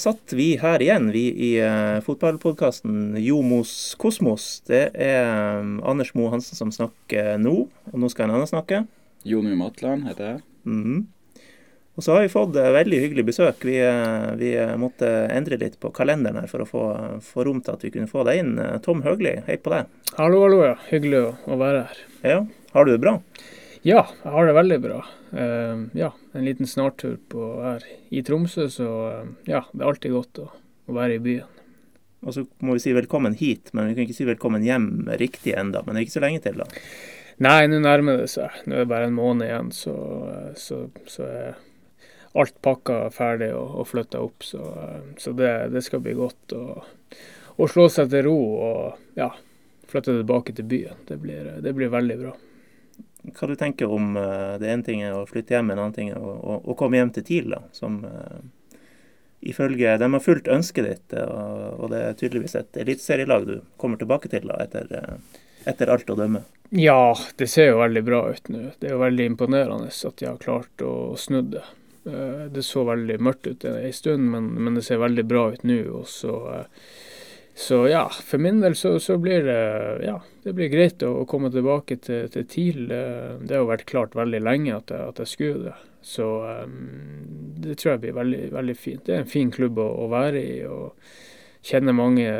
satt vi her igjen, vi i uh, fotballpodkasten Jomos Kosmos. Det er um, Anders Moe Hansen som snakker nå, og nå skal en annen snakke. Jonu Matland heter jeg. Mm -hmm. Og så har vi fått uh, veldig hyggelig besøk. Vi, uh, vi måtte endre litt på kalenderen her for å få, få, rom til at vi kunne få deg inn. Tom Høgli, hei på deg. Hallo, hallo. ja. Hyggelig å være her. Ja, Har du det bra? Ja, jeg har det veldig bra. Uh, ja, en liten snartur på her i Tromsø, så uh, ja, det er alltid godt å, å, være i byen. Og så må vi si velkommen hit, men vi kan ikke si velkommen hjem riktig enda, Men det er ikke så lenge til, da? Nei, nå nærmer det seg. Nå er det bare en måned igjen, så, så, så er alt pakka ferdig og, og flytta opp. Så, så det, det, skal bli godt å, å slå seg til ro og ja, flytte tilbake til byen. Det blir, det blir veldig bra hva du tenker om uh, det ene ting er å flytte hjem, en annen ting er å, å, å komme hjem til TIL, da, som uh, ifølge De har fulgt ønsket ditt, og, og, det er tydeligvis et eliteserielag du kommer tilbake til da, etter, etter, alt å dømme. Ja, det ser jo veldig bra ut nå. Det er jo veldig imponerende at de har klart å snu det. Det så veldig mørkt ut en stund, men, men det ser veldig bra ut nå. og så så ja, for min del så, så, blir det ja, det blir greit å, å komme tilbake til, til TIL. Det har jo vært klart veldig lenge at jeg, at jeg skulle det. Så um, det tror jeg blir veldig, veldig fint. Det er en fin klubb å, å være i. og Kjenner mange,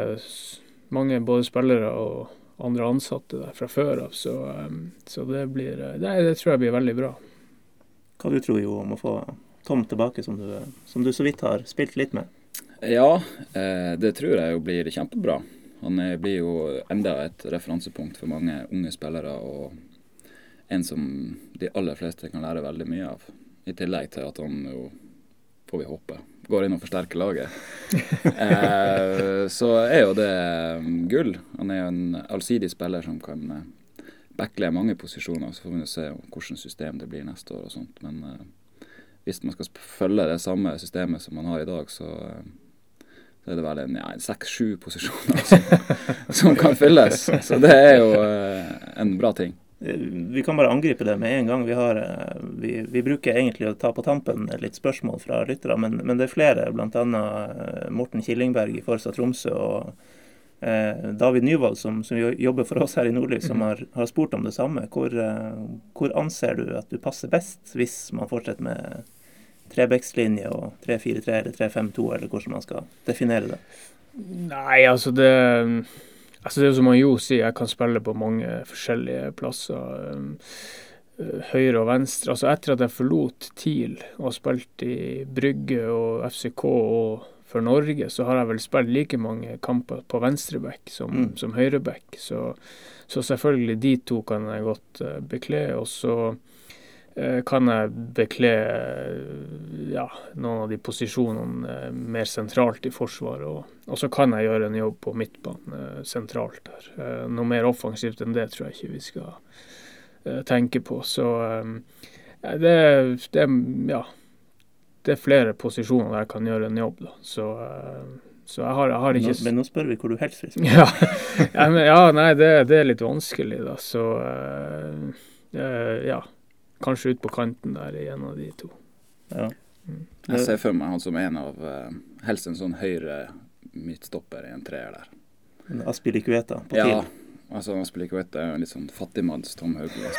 mange både spillere og andre ansatte der fra før av. Så, um, så det, blir, det, det, tror jeg blir veldig bra. Hva du tror du om å få Tom tilbake, som du, som du så vidt har spilt litt med? Ja, eh, det tror jeg jo blir kjempebra. Han blir jo enda et referansepunkt for mange unge spillere, og en som de aller fleste kan lære veldig mye av. I tillegg til at han jo, får vi håpe, går inn og forsterker laget. eh, så er jo det gull. Han er jo en allsidig spiller som kan eh, backle mange posisjoner. Så får vi se hvilket system det blir neste år og sånt. Men eh, hvis man skal følge det samme systemet som man har i dag, så eh, så er det vel en ja, seks-sju posisjoner som, som, kan fylles. Så det er jo uh, en bra ting. Vi kan bare angripe det med en gang. Vi, har, eh, vi, vi bruker egentlig å ta på tampen litt spørsmål fra lyttere, men, men det er flere, bl.a. Eh, Morten Killingberg i Forsa Tromsø og eh, David Nyvold, som, som, jobber for oss her i Nordlys, som har, har spurt om det samme. Hvor, hvor anser du at du passer best hvis man fortsetter med trebekslinje og 3-4-3 eller 3-5-2, eller hvordan man skal definere det? Nei, altså det altså det er som Jo sier, jeg kan spille på mange forskjellige plasser. Um, høyre og venstre. Altså etter at jeg forlot TIL og spilte i Brygge og FCK og for Norge, så har jeg vel spilt like mange kamper på venstreback som, mm. som høyreback. Så, så, selvfølgelig de to kan jeg godt uh, bekle. Og så kan jeg bekle eh, ja, noen av de posisjonene eh, mer sentralt i Forsvaret. Og, og, så kan jeg gjøre en jobb på midtbanen sentralt der. Noe mer offensivt enn det tror jeg ikke vi skal tenke på. Så det, det, ja, det er flere posisjoner der jeg kan gjøre en jobb. Da. Så, så jeg har, jeg har ikke nå, Men nå spør vi hvor du helst vil spille. Ja, ja, men, ja, nei, det, det, er litt vanskelig, da. Så ja kanskje ut på kanten der i en av de to. Ja. Mm. Jeg ser for meg han som en av uh, helst en sånn høyre midtstopper i en treer der. Aspilicueta på ja. Ja, altså Aspilicueta er jo en litt sånn fattigmanns Tom Hauglie.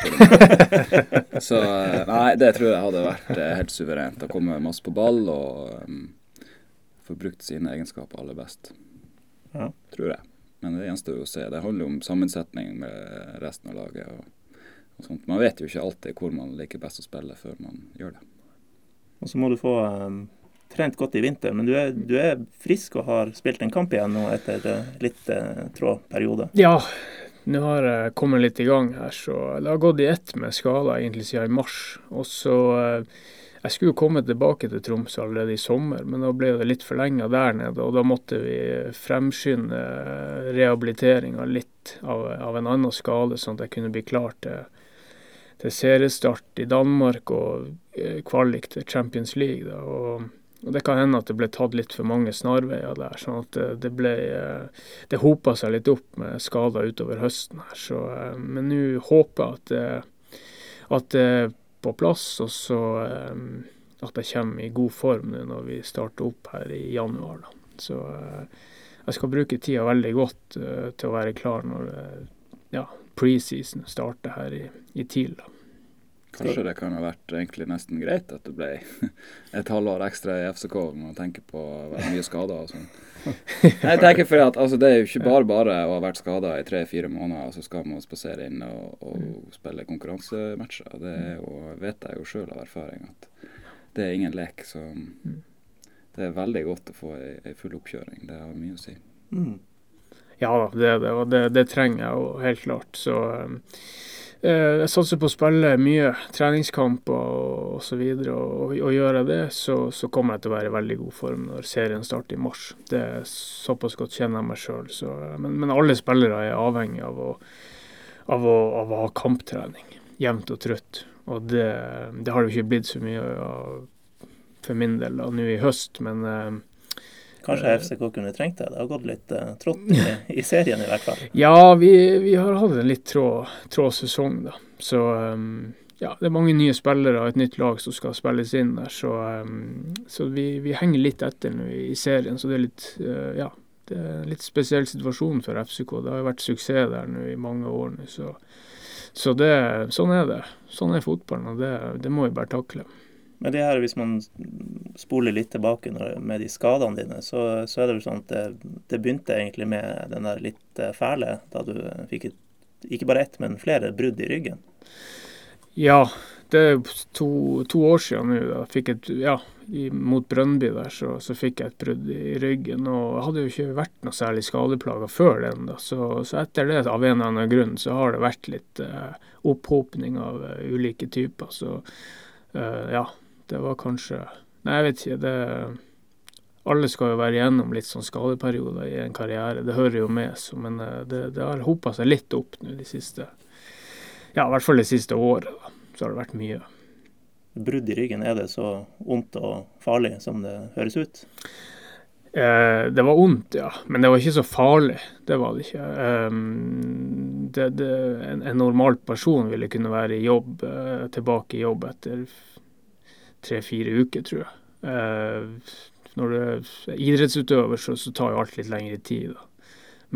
Så uh, nei, det tror jeg hadde vært uh, helt suverent. Å komme masse på ball og um, få brukt sine egenskaper aller best. Ja. Tror jeg. Men det gjenstår jo å se. Det handler jo om sammensetning med resten av laget. og Sånt. Man vet jo ikke alltid hvor man liker best å spille før man gjør det. Og så må du få um, trent godt i vinter, men du er, du er, frisk og har spilt en kamp igjen nå etter uh, litt uh, trå periode? Ja, nå har jeg kommet litt i gang her, så det har gått i ett med skala egentlig siden i mars. Og så uh, Jeg skulle jo komme tilbake til Tromsø allerede i sommer, men da ble det litt forlenga der nede. Og da måtte vi fremskynde rehabiliteringa litt av, av, en annen skade, sånn at jeg kunne bli klar til til seriestart i Danmark og eh, kvalik til Champions League. Da, og, og, Det kan hende at det ble tatt litt for mange snarveier der. sånn at det, det ble eh, Det hopa seg litt opp med skader utover høsten her. Så, eh, men nå håper jeg at det, at det er på plass. Og så at jeg kommer i god form nå når vi starter opp her i januar. Da. Så jeg skal bruke tida veldig godt til å være klar når ja, preseason starter her i, i TIL. da. Kanskje det kan ha vært egentlig nesten greit at det ble et halvår ekstra i FCK når man tenker på mye skader og sånn. Jeg tenker fordi at altså, Det er jo ikke bare bare å ha vært skada i tre-fire måneder, og så skal man spasere inn og, og mm. spille konkurransematcher. Det er jo, vet jeg jo sjøl av erfaring at det er ingen lek. Så mm. det er veldig godt å få ei, full oppkjøring. Det har mye å si. Mm. Ja da, det, det, det, det trenger jeg jo helt klart. Så um, jeg satser på å spille mye treningskamper og osv. Og, og, og gjør jeg det, så, så, kommer jeg til å være i veldig god form når serien starter i mars. Det er såpass godt kjenner jeg meg sjøl. Men, men, alle spillere er avhengig av å, av å, av å ha kamptrening jevnt og trutt. Og det, det har det jo ikke blitt så mye av for min del da, nå i høst, men eh, Kanskje FCK kunne trengt det? Det har gått litt uh, trått i, i, serien i hvert fall. Ja, vi, vi har hatt en litt trå, trå sesong, da. Så um, ja, det er mange nye spillere og et nytt lag som skal spilles inn der. Så, um, så vi, vi, henger litt etter nå i, serien. Så det er litt uh, ja, det er en litt spesiell situasjon for FCK. Det har jo vært suksess der nå i mange år nå. Så, så det, sånn er det. Sånn er fotballen, og det, det må vi bare takle. Men det her, hvis man spoler litt tilbake med de skadene dine, så, så er det vel sånn at det, det, begynte egentlig med den der litt eh, fæle, da du fikk et, ikke bare ett, men flere brudd i ryggen? Ja, det er to, to år siden nå. Ja, mot Brønnby der, så, så, fikk jeg et brudd i ryggen. Og jeg hadde jo ikke vært noe særlig skadeplaga før den. da, så, så, etter det, av en eller annen grunn, så har det vært litt eh, opphopning av uh, ulike typer. Så uh, ja, det var kanskje Nei, jeg vet ikke. det alle skal jo være igjennom litt sånn skadeperioder i en karriere, det hører jo med. Så, men eh, det, det har hopa seg litt opp nå de siste Ja, i hvert fall det siste året. da, Så har det vært mye. Brudd i ryggen, er det så vondt og farlig som det høres ut? Eh, det var vondt, ja. Men det var ikke så farlig. Det var det ikke. Eh, det, det, en, en, normal person ville kunne være i jobb, eh, tilbake i jobb etter tre-fire uker, tror jeg. Eh, når du er idrettsutøver, så, så, tar jo alt litt lengre tid. da.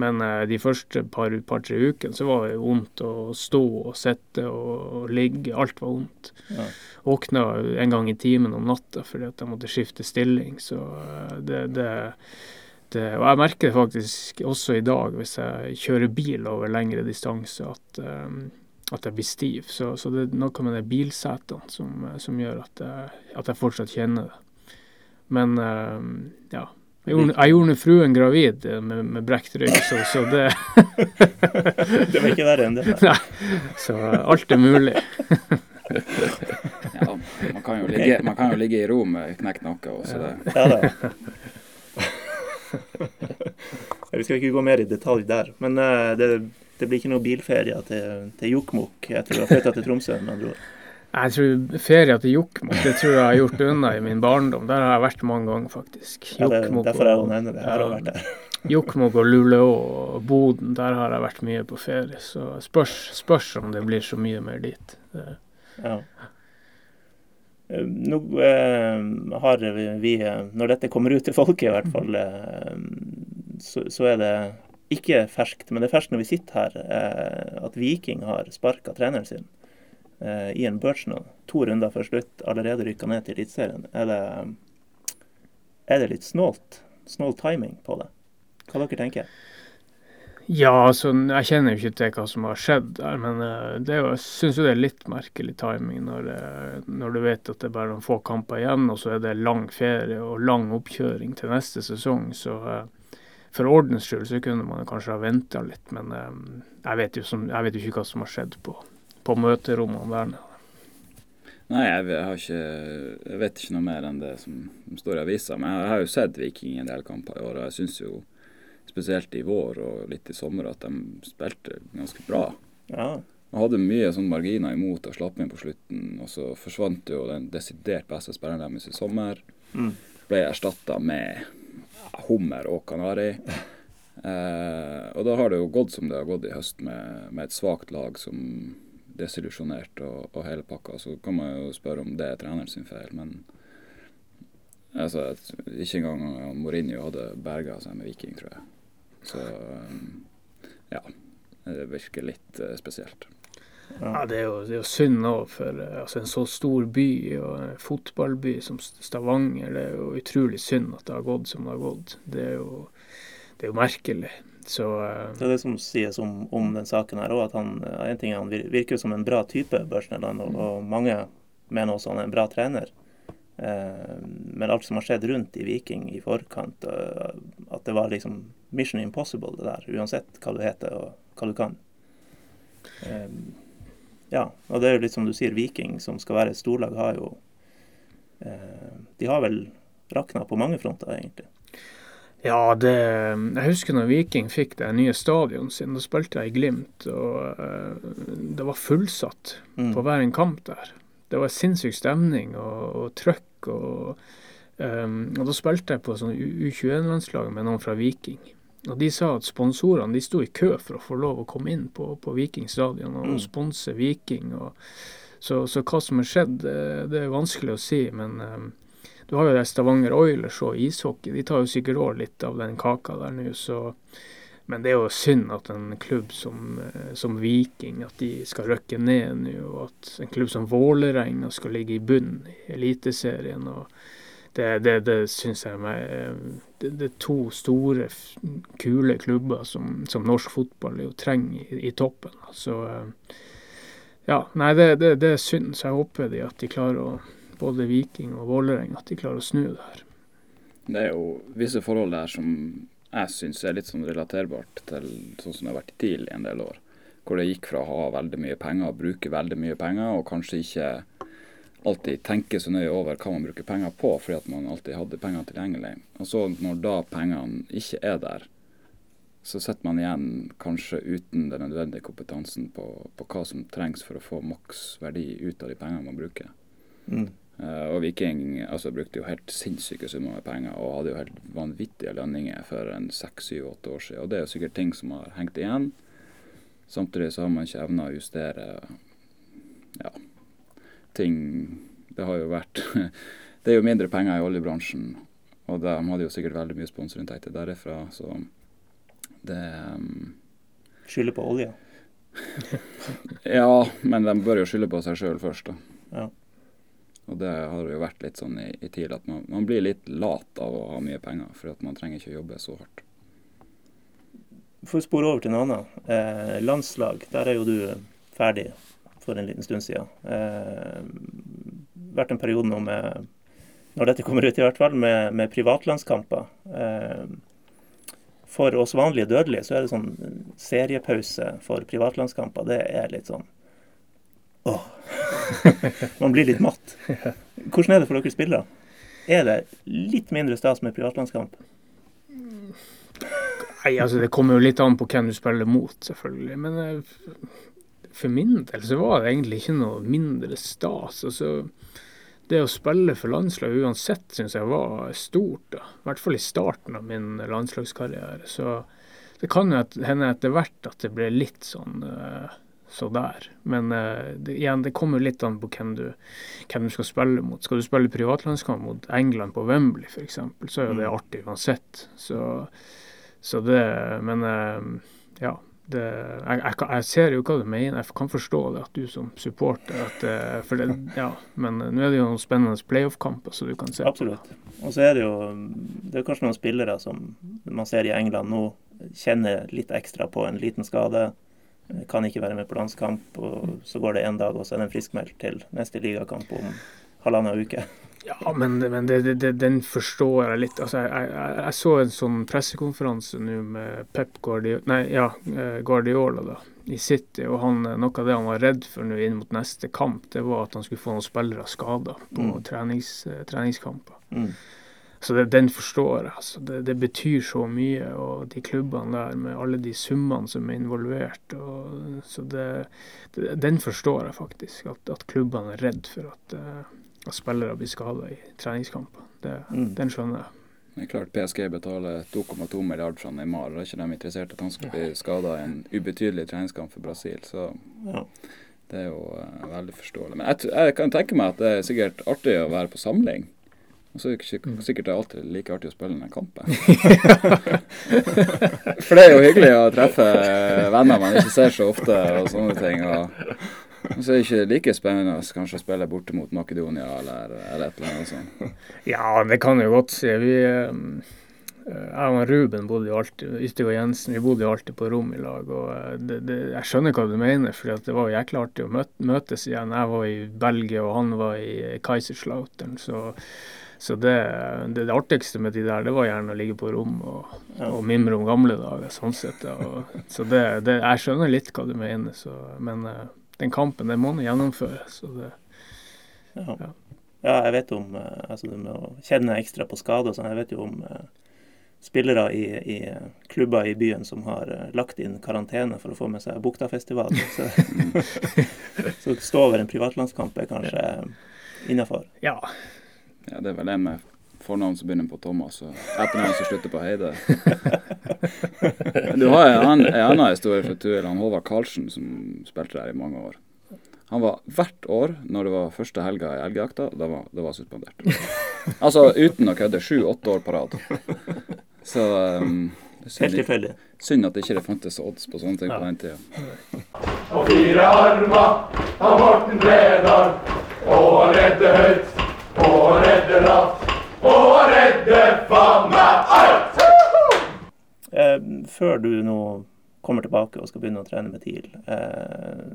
Men eh, de første par-tre par, ukene så var det vondt å stå og sitte og, ligge. Alt var vondt. Ja. Våkna en gang i timen om natta fordi at jeg måtte skifte stilling. Så eh, det, det, det, Og jeg merker det faktisk også i dag hvis jeg kjører bil over lengre distanse, at um, at jeg blir stiv. Så, så, det er noe med de bilsetene som, som gjør at jeg, at jeg, fortsatt kjenner det. Men uh, ja. Jeg gjorde, jeg gjorde fruen gravid med, med brekt rygg, så, så det Det var ikke verre enn det? Nei. Så alt er mulig. ja, man kan, jo ligge, man kan jo ligge i ro med knekt nakke også, det. Ja da. Vi skal ikke gå mer i detalj der, men uh, det det blir ikke noe bilferie til, til Jokkmokk etter å ha flytta til Tromsø? med andre ord. Jeg tror Ferie til Jokkmokk det tror jeg jeg har gjort unna i min barndom. Der har jeg vært mange ganger, faktisk. Ja, derfor jeg nevner det. Jeg har vært der. Jokkmokk og Luleå og Boden, der har jeg vært mye på ferie. Så spørs, spørs om det blir så mye mer dit. Ja. Eh, nå eh, har vi, når dette kommer ut til folket i hvert fall, eh, så, så er det ikke ferskt, men det er ferskt når vi sitter her, eh, at Viking har sparka treneren sin eh, i en Birchnell. To runder før slutt, allerede rykka ned til Eliteserien. Er, det, er det litt snålt? Snål timing på det? Hva dere tenker Ja, altså, jeg kjenner jo ikke til hva som har skjedd der, men uh, det jo, jeg syns jo det er litt merkelig timing når, uh, når, du vet at det er bare noen få kamper igjen, og så er det lang ferie og lang oppkjøring til neste sesong. Så uh, for ordens skyld så kunne man kanskje ha venta litt, men um, jeg, vet som, jeg, vet jo ikke hva som har skjedd på, på møterommene der nede. Nei, jeg, ikke, jeg, vet ikke noe mer enn det som, står i avisa. Men jeg, har jo sett Viking en del kamper i år, og jeg syns jo spesielt i vår og litt i sommer at de spilte ganske bra. Ja. Og hadde mye sånn marginer imot og slapp inn på slutten. Og så forsvant jo den desidert beste spilleren deres i sommer. Mm. Ble erstatta med hummer og kanari. Eh, og da har det jo gått som det har gått i høst, med, med et svakt lag som desillusjonert og, og hele pakka. Så kan man jo spørre om det er treneren sin feil, men Altså, ikke engang Mourinho hadde berga seg med Viking, tror jeg. Så ja. Det virker litt spesielt. Ja, Det er jo, det er jo synd nå for altså, en så stor by og en fotballby som Stavanger. Det er jo utrolig synd at det har gått som det har gått. Det er jo, det er jo merkelig. Så, uh, det er det som sies om, om den saken her òg, at han, en ting er han virker som en bra type, Børsneland, og, og mange mener også han er en bra trener. Uh, men alt som har skjedd rundt i Viking i forkant, uh, at det var liksom mission impossible, det der, uansett hva du heter og hva du kan. Ja, og det er jo litt som du sier, Viking, som skal være et storlag, har jo De har vel rakna på mange fronter, egentlig. Ja, det Jeg husker når Viking fikk det nye stadion sin. Da spilte jeg i Glimt, og eh, det var fullsatt mm. på hver en kamp der. Det var sinnssyk stemning og, og trøkk. Og, um, og da spilte jeg på sånn U21-landslag med noen fra Viking. Og de sa at sponsorene de sto i kø for å få lov å komme inn på, på Viking stadion og mm. sponse Viking. Og, så, så, hva som har skjedd, det, det er vanskelig å si. men um, du har jo det Stavanger Oilers og ishockey. De tar jo sikkert òg litt av den kaka der nå, så Men det er jo synd at en klubb som, eh, som Viking at de skal røkke ned nå, og at en klubb som Vålerenga skal ligge i bunn i Eliteserien. og det, det, det syns jeg meg eh, det, det, er to store, kule klubber som, som norsk fotball jo trenger i, i toppen. Så eh, ja, nei, det, det, er synd. Så jeg håper de at de klarer å både Viking og Vålerenga, at de klarer å snu det her. Det er jo visse forhold der som jeg syns er litt sånn relaterbart til sånn som det har vært i TIL i en del år. Hvor det gikk fra å ha veldig mye penger og bruke veldig mye penger, og kanskje ikke alltid tenke så nøye over hva man bruker penger på, fordi at man alltid hadde penger tilgjengelig. Og så når da pengene ikke er der, så sitter man igjen kanskje uten den nødvendige kompetansen på, på hva som trengs for å få maks verdi ut av de pengene man bruker. Mm. Uh, og Viking altså, brukte jo helt sinnssyke summer med penger og hadde jo helt vanvittige lønninger for en seks, syv, åtte år siden. Og det er jo sikkert ting som har hengt igjen. Samtidig så har man ikke evna å justere ja, ting Det har jo vært Det er jo mindre penger i oljebransjen, og de hadde jo sikkert veldig mye sponsorinntekter derifra, så det um, Skylde på olje? ja, men de bør jo skylde på seg sjøl først, da. Ja. Og det har jo vært litt sånn i, i tid at man, man, blir litt lat av å ha mye penger, for at man trenger ikke å jobbe så hardt. For å spore over til noe annet. Eh, landslag, der er jo du ferdig for en liten stund siden. Eh, vært en periode nå med, når dette kommer ut i hvert fall, med, med privatlandskamper. Eh, for oss vanlige dødelige så er det sånn seriepause for privatlandskamper. Det er litt sånn Åh. Man blir litt matt. Hvordan er det for dere spillere? Er det litt mindre stas med privatlandskamp? Nei, altså Det kommer jo litt an på hvem du spiller mot, selvfølgelig. Men eh, for min del så var det egentlig ikke noe mindre stas. altså det å spille for landslaget uansett syns jeg var stort. da. I hvert fall i starten av min landslagskarriere. Så det kan jo hende etter hvert at det ble litt sånn uh, så der. Men uh, det, igjen, det kommer litt an på hvem du, hvem du, skal spille mot. Skal du spille privatlandskamp mot England på Wembley f.eks., så er jo det mm. artig uansett. Så, så det Men uh, ja. Det, jeg, jeg, jeg, ser jo hva du mener. Jeg kan forstå det, at du som supporter at, uh, for det, ja, Men nå er det jo noen spennende playoff-kamper så du kan se Absolutt. Og så er det jo det er kanskje noen spillere som man ser i England nå, kjenner litt ekstra på en liten skade kan ikke være med på landskamp. og Så går det én dag, og så er den friskmeldt til neste ligakamp om halvannen uke. Ja, men, men det, det, den forstår jeg litt. Altså, jeg, jeg, jeg så en sånn pressekonferanse nå med Pep Guardiola, nei, ja, eh, Guardiola da, i City. og han, Noe av det han var redd for nå inn mot neste kamp, det var at han skulle få noen spillere skada på mm. trenings, eh, treningskamper. Mm. Så det, den forstår jeg. Altså. Det, det, betyr så mye, og de klubbene der med alle de summene som er involvert. Og, så den forstår jeg faktisk, at, at klubbene er redd for at, at spillere blir skada i treningskamper. Mm. Den skjønner jeg. Det er klart PSG betaler 2,2 milliarder fra Neymar. Da er ikke de interessert at han skal bli skada i en ubetydelig treningskamp for Brasil. Så ja. det er jo uh, veldig forståelig. Men jeg, jeg, kan tenke meg at det er sikkert artig å være på samling Og så er det ikke sikkert det er alltid like artig å spille den kampen. For det er jo hyggelig å treffe venner man ikke ser så ofte og sånne ting. Og så er det ikke like spennende kanskje å spille borte mot Makedonia eller, eller et eller annet sånt. Ja, det kan jeg godt si. Vi, jeg og Ruben bodde jo alltid Yttergård Jensen, vi bodde jo alltid på rom i lag. og det, det, Jeg skjønner hva du mener, for det var jækla artig å møtes igjen. Jeg var i Belgia, og han var i Kaiserslautern. så så det, det, det, artigste med de der, det var gjerne å ligge på rom og, og mimre om gamle dager. sånn sett. Og, så det, det, jeg skjønner litt hva du mener, så, men uh, den kampen den må nå gjennomføres. Ja. Ja. ja. jeg vet om uh, altså Du med å kjenne ekstra på skade og sånn. Jeg vet jo om uh, spillere i, i, klubber i byen som har lagt inn karantene for å få med seg Buktafestival. Så, så stå over en privatlandskamp er kanskje innafor. Ja, ja, det er vel det med fornavn som begynner på Thomas, og etternavn som slutter på Heide. du har en annen, en annen historie fra Tuel, han Håvard Karlsen, som spilte der i mange år. Han var hvert år, når det var første helga i elgjakta, da var det var suspendert. Altså uten å kødde. Sju-åtte år på rad. Så um, Helt tilfeldig. Synd at det ikke fantes odds på sånne ting ja. på den tida. Og fire armer av Morten Bredal, og redde høyt og redde ratt og redde faen meg alt! Eh, før du nå kommer tilbake og skal begynne å trene med TIL. Eh,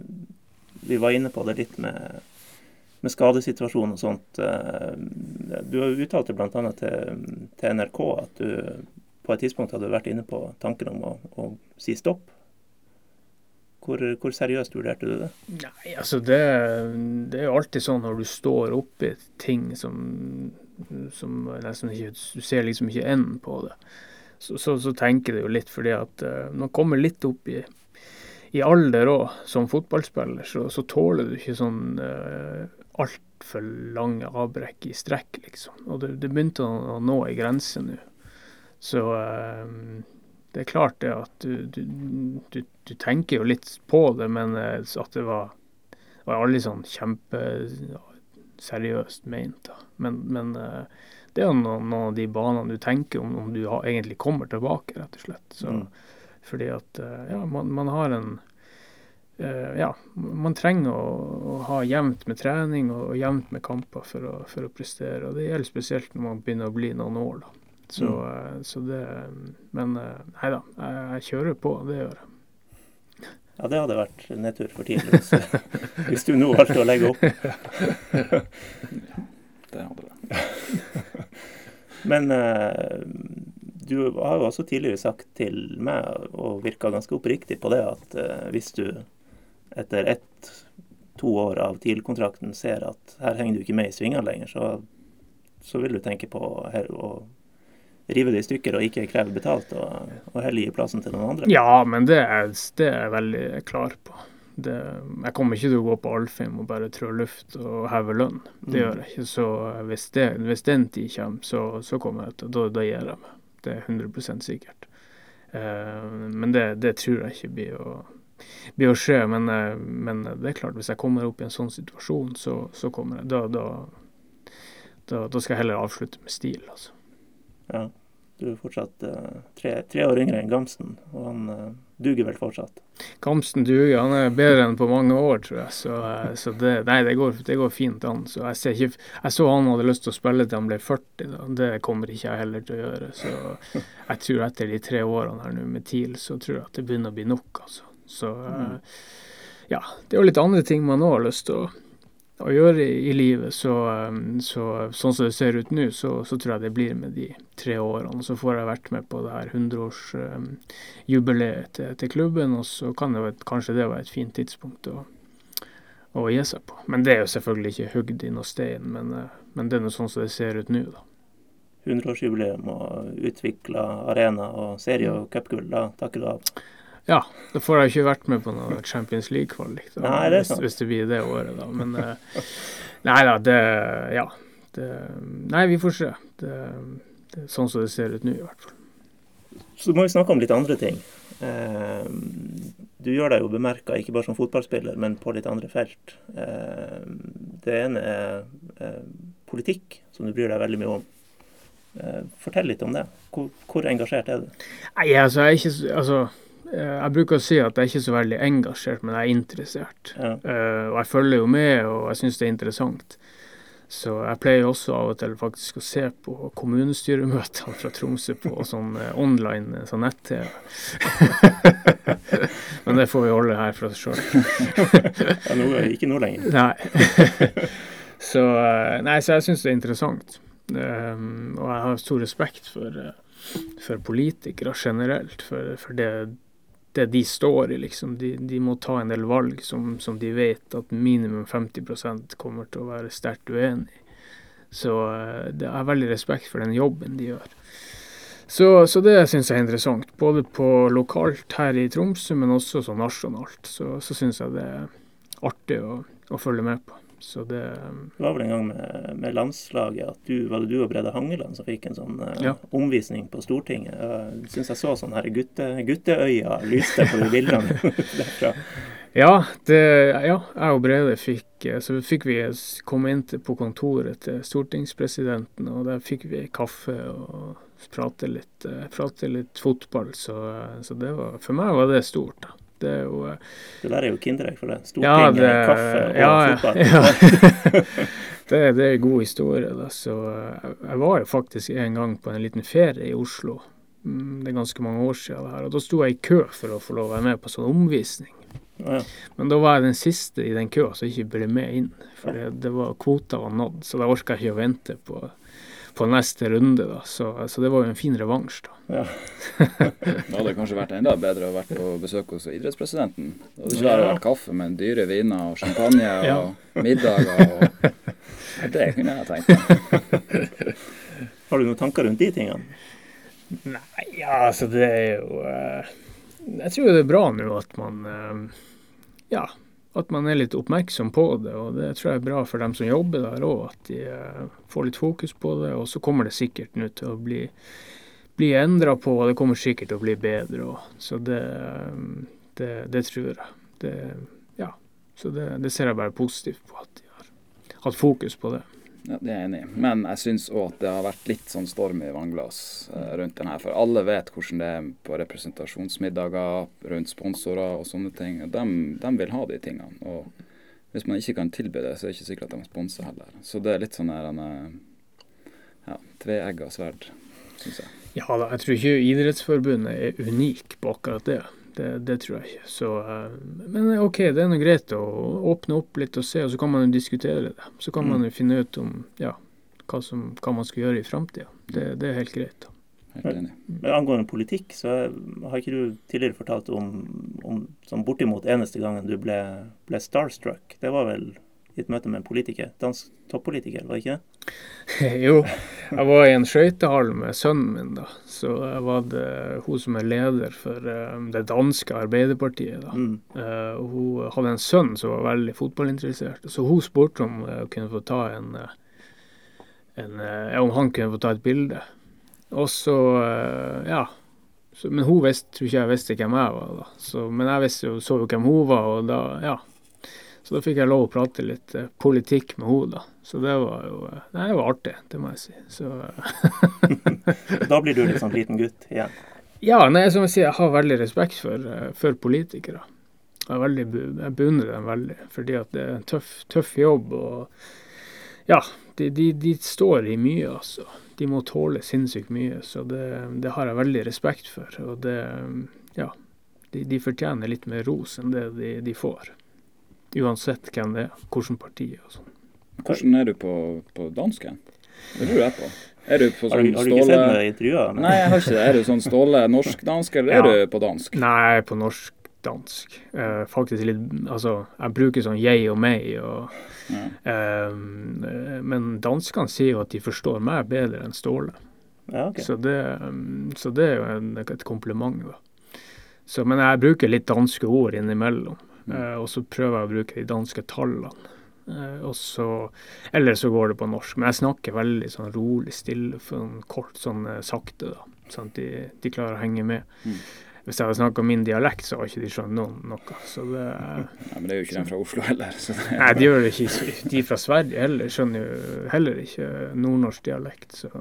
vi var inne på det litt med, med skadesituasjonen og sånt. Eh, du har uttalt bl.a. Til, til NRK at du på et tidspunkt hadde vært inne på tanken om å, å si stopp. Hvor, hvor, seriøst vurderte du det? Nei, altså det, det, er jo alltid sånn når du står oppi ting som, som nesten ikke Du ser liksom ikke enden på det. Så, så, så tenker det jo litt fordi at uh, når man kommer litt opp i, i alder òg, som fotballspiller, så, så, tåler du ikke sånn uh, altfor lange avbrekk i strekk, liksom. Og det, det begynte å, nå ei grense nå. Så uh, det er klart det at du, du, du, du, tenker jo litt på det, men eh, at det var, var aldri sånn kjempeseriøst ment. Men, men eh, det er noen, noen, av de banene du tenker om, om du har, egentlig kommer tilbake, rett og slett. Så, mm. Fordi at eh, ja, man, man har en ja, man trenger å, å, ha jevnt med trening og, og jevnt med kamper for å, for å prestere. og Det gjelder spesielt når man begynner å bli noen år. da. Så, mm. Eh, så det Men eh, nei da, jeg, jeg kjører på, det gjør jeg. Ja, det hadde vært nedtur for tidlig hvis, hvis du nå valgte å legge opp. det hadde det. Men uh, du har jo også tidligere sagt til meg, og virka ganske oppriktig på det, at uh, hvis du etter ett, to år av TIL-kontrakten ser at her henger du ikke med i svingene lenger, så, så vil du tenke på her, å rive det i stykker og ikke kreve betalt, og, og heller gi plassen til noen andre? Ja, men det er, det er jeg veldig klar på. Det, jeg kommer ikke til å gå på Alfheim og bare trå luft og heve lønn. Det mm. gjør jeg ikke. Så hvis, det, hvis den tid kommer, så, så kommer jeg til Da, da gir jeg meg. Det er 100 sikkert. Uh, men det, det, tror jeg ikke blir å, blir å skje. Men, uh, men, det er klart, hvis jeg kommer opp i en sånn situasjon, så, så kommer jeg. Da, da, da, da, skal jeg heller avslutte med stil, altså. Ja. Du er fortsatt uh, tre, tre, år yngre enn Gamsten, og han uh, duger vel fortsatt? Gamsten duger, han er bedre enn på mange år, tror jeg. Så, uh, så det, nei, det går, det går, fint an. Så jeg, ikke, jeg, så han hadde lyst til å spille til han ble 40, da. det kommer ikke jeg heller til å gjøre. Så jeg tror etter de tre årene her nå med TIL, så tror jeg at det begynner å bli nok, altså. Så ja, det er jo litt andre ting man òg har lyst til å å gjøre i, i livet. Så, um, så, sånn som det ser ut nå, så, så, tror jeg det blir med de tre årene. Så får jeg vært med på det her 100-årsjubileet um, til, til, klubben, og så kan det, kanskje det være et fint tidspunkt å, å gi seg på. Men det er jo selvfølgelig ikke hugd i noe stein, men, uh, men det er nå sånn som det ser ut nå, da. 100-årsjubileum og utvikla arena og serie- og cupgull, da takker du av? Ja, da får jeg ikke vært med på noe Champions League-kvalik hvis, hvis, det blir det året, da. Men uh, nei da, det Ja. Det, nei, vi får se. Det, det, sånn som det ser ut nå, i hvert fall. Så må vi snakke om litt andre ting. Uh, du gjør deg jo bemerka ikke bare som fotballspiller, men på litt andre felt. Uh, det ene er politikk som du bryr deg veldig mye om. Eh, fortell litt om det. Hvor, hvor engasjert er du? Nei, altså, jeg er ikke så- altså, eh, jeg bruker å si at jeg er ikke så veldig engasjert, men jeg er interessert. Ja. Uh, og jeg følger jo med, og jeg syns det er interessant. Så jeg pleier også av og til faktisk å se på kommunestyremøtene fra Tromsø på sånn uh, online eh, sånn nett-TV. Men det får vi holde her for oss sjøl. Ja, nå, ikke nå lenger. Nei. så, uh, nei, så jeg syns det er interessant. Um, og jeg har stor respekt for, eh, for politikere generelt, for, for det, det de står i, liksom. De, de må ta en del valg som, som de vet at minimum 50% kommer til å være sterkt uenig i. Så eh, det har veldig respekt for den jobben de gjør. Så, så det syns jeg er interessant, både på lokalt her i Tromsø, men også så nasjonalt. Så, så syns jeg det er artig å, å følge med på. Så det Det var vel en gang med, med landslaget at du, var det du og Brede Hangeland som fikk en sånn eh, Ja. omvisning på Stortinget. Jeg syns jeg så sånn her gutte, gutteøya lyste på de bildene derfra. Ja, det, ja, jeg og Brede fikk eh, Så fikk vi komme inn på kontoret til stortingspresidenten, og der fikk vi kaffe og prate litt, eh, prate litt fotball. Så, så det var For meg var det stort, da. Det er jo eh, Det der er jo Kinderegg for det. Ja, Stortinget, det- kaffe og ja, fotball. ja. det, det er god historie, da. Så eh, jeg, var jo faktisk en gang på en liten ferie i Oslo. Mm, Det er ganske mange år siden det her. Og da sto jeg i kø for å få lov å være med på sånn omvisning. Ja. Men da var jeg den siste i den køa som ikke ble med inn. For det, det var, kvota var nådd, så da orka jeg ikke å vente på, på neste runde. da. Så, så det var jo en fin revansj, da. Ja. Det hadde kanskje vært enda bedre å vært på besøk hos idrettspresidenten. Det hadde ikke bare vært kaffe, men dyre viner og champagne og Ja. middager. Og det kunne jeg tenkt meg. Har du noen tanker rundt de tingene? Nei, ja, altså det er jo eh, Jeg tror det er bra nå at man eh, Ja, at man er litt oppmerksom på det. Og det tror jeg er bra for dem som jobber der òg, at de eh, får litt fokus på det. Og så kommer det sikkert nå til å bli, bli endra på, og det kommer sikkert til å bli bedre òg. Så det, eh, det, det tror jeg. Det, ja. Så det, det ser jeg bare positivt på, at de har hatt fokus på det. Ja, det er jeg enig i. Men jeg syns òg at det har vært litt sånn storm i vannglass eh, rundt den her. For alle vet hvordan det er på representasjonsmiddager, rundt sponsorer og sånne ting. De, de vil ha de tingene. Og hvis man ikke kan tilby det, så er det ikke sikkert at de sponser heller. Så det er litt sånn der en, eh, ja, tveegga sverd, syns jeg. Ja da, jeg tror ikke Idrettsforbundet er unik på akkurat det. Det, det tror jeg ikke. Så, eh, men OK, det er nå greit å åpne opp litt og se, og så kan man jo diskutere det. Så kan man jo finne ut om ja, hva, som, hva man skal gjøre i framtida. Det, det er helt greit. da. Helt enig. Men angående politikk, så har ikke du tidligere fortalt om, om som bortimot eneste gangen du ble, ble starstruck. Det var vel i et møte med en politiker? Dansk toppolitiker, var det ikke det? jo, jeg var i en skøytehall med sønnen min, da. Så jeg var det hun som er leder for eh, det danske Arbeiderpartiet, da. Mm. Eh, hun hadde en sønn som var veldig fotballinteressert, så hun spurte om eh, en, en om han kunne få ta et bilde. Og så, ja. Så, men hun visste, tror ikke jeg visste hvem jeg var, da. Så, men jeg visste jo, så jo hvem hun var, og da, ja. Så da fikk jeg lov å prate litt eh, politikk med henne, da. Så det var jo eh, Nei, det var artig, det må jeg si. Så Da blir du liksom liten gutt igjen. ja, nei, som jeg sier, jeg har veldig respekt for, eh, for politikere. Jeg, veldig, jeg beundrer dem veldig, fordi at det er en tøff, tøff jobb. og Ja, de, de, de står i mye, altså. De må tåle sinnssykt mye, så det, det har jeg veldig respekt for. Og det Ja. De, de fortjener litt mer ros enn det de, de får. Uansett hvem det er, hvilket parti og sånn. Hvordan er du på, på dansken? Det lurer jeg på. Er du på Har sånn du, har du ikke sett meg noen intervjuer? Nei, jeg har ikke det. Er du sånn Ståle norsk-dansk, eller Ja. er du på dansk? Nei, jeg er på norsk-dansk. Eh, faktisk litt Altså, jeg bruker sånn jeg og meg og Ja. eh, Men danskene sier jo at de forstår meg bedre enn Ståle. Ja, okay. Så, det, um, så det er jo en, et kompliment, da. Så, men jeg bruker litt danske ord innimellom. Mm. Eh, og så prøver jeg å bruke de danske tallene. Eh, og så Eller så går det på norsk. Men jeg snakker veldig sånn rolig, stille, sånn kort, sånn eh, sakte, da. Sånn at de, de klarer å henge med. Mm. hvis jeg hadde snakka min dialekt, så har ikke de skjønt noen noe. Så det Ja, men det er jo ikke den fra Oslo heller. Så det, Nei, de gjør det ikke. De fra Sverige heller skjønner jo heller ikke nordnorsk dialekt. Så,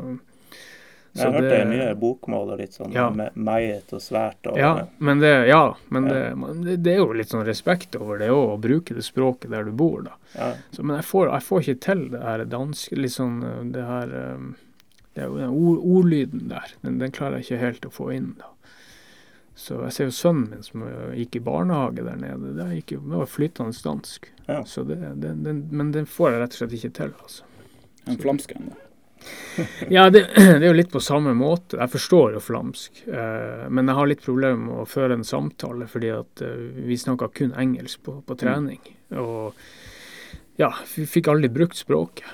Jeg har hørt det er mye bokmål og litt sånn Ja. meget og svært. Og, Ja, men det, ja, men Ja. det, det, er jo litt sånn respekt over det òg, å bruke det språket der du bor, da. ja. Så, men jeg får, jeg får ikke til det her danske, litt sånn eh, det her um, det er jo den ord, ordlyden der. Den, den klarer jeg ikke helt å få inn, da. Så jeg ser jo sønnen min som eh, gikk i barnehage der nede. Det, gikk jo, det var flytende dansk. Ja. Så det, den, den, men den får jeg rett og slett ikke til, altså. en flamsken, da. Ja, det, det er jo litt på samme måte. Jeg forstår jo flamsk, eh, men jeg har litt problemer med å føre en samtale, fordi at eh, vi snakka kun engelsk på, på trening. Og ja, vi fikk aldri brukt språket.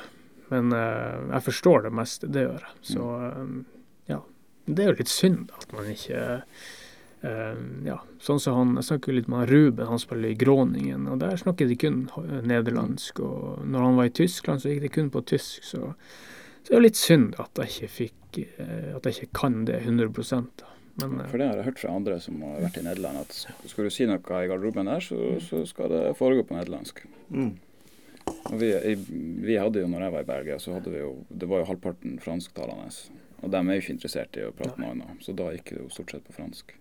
Men eh, jeg forstår det meste, det gjør jeg. Så eh, ja. Det er jo litt synd at man ikke eh, ja, sånn som han, Jeg snakker litt med Ruben, han spiller i Groningen, og der snakker de kun nederlandsk. Og når han var i Tyskland, så gikk de kun på tysk. så så det er jo litt synd at jeg ikke fikk eh, At jeg ikke kan det 100 da. Men eh, For det har jeg hørt fra andre som har vært i Nederland, at skal du si noe i garderoben der, så, så skal det foregå på nederlandsk. Mm. Og vi, vi hadde jo, når jeg var i Belgia, så hadde vi jo Det var jo halvparten fransktalende. Og de er jo ikke interessert i å prate med andre, så da gikk det jo stort sett på fransk.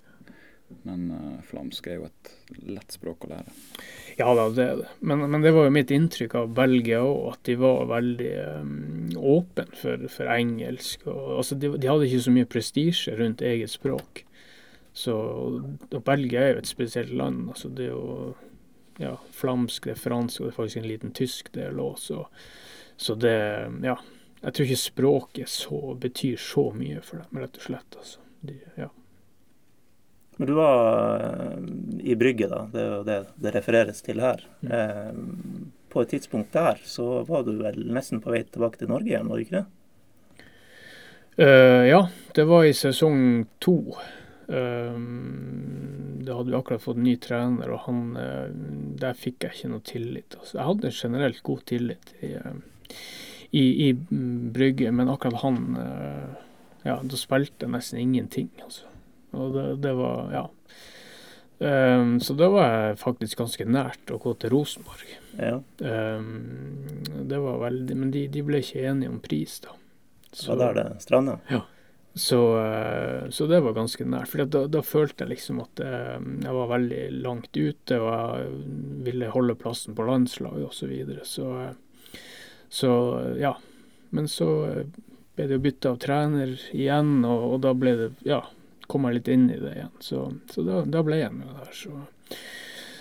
Men uh, flamsk er jo et lett språk å lære. ja det er det. Men, men det var jo mitt inntrykk av Belgia òg, at de var veldig um, åpne for, for engelsk. Og, altså, de, de hadde ikke så mye prestisje rundt eget språk. Så, og Belgia er jo et spesielt land. altså Det er jo ja, flamsk, det er fransk, og det er faktisk en liten tysk del òg. Så, så det Ja. Jeg tror ikke språket så, betyr så mye for dem, rett og slett. altså. De, ja. Men du var eh, i Brygge, da. Det er jo det det refereres til her. Mm. Eh, på et tidspunkt der så var du vel nesten på vei tilbake til Norge igjen, var du ikke det? Uh, ja, det var i sesong to. Uh, da hadde vi akkurat fått ny trener, og han uh, Der fikk jeg ikke noe tillit. Altså. Jeg hadde generelt god tillit i, i, i mm, Brygge, men akkurat han Ja, da spilte jeg nesten ingenting, altså. Og det, det var Ja. Um, så da var jeg faktisk ganske nært å gå til Rosenborg. Ja. Um, det var veldig Men de, de ble ikke enige om pris, da. Så, var der det stranda? Så, eh, så det var ganske nært. For da, da følte jeg liksom at eh, jeg var veldig langt ute, og jeg ville holde plassen på landslaget osv. Så, videre. så eh, Så ja. Men så eh, ble det jo bytte av trener igjen, og, og da ble det Ja, kom jeg litt inn i det igjen. Så, så da, da ble jeg med der. Så.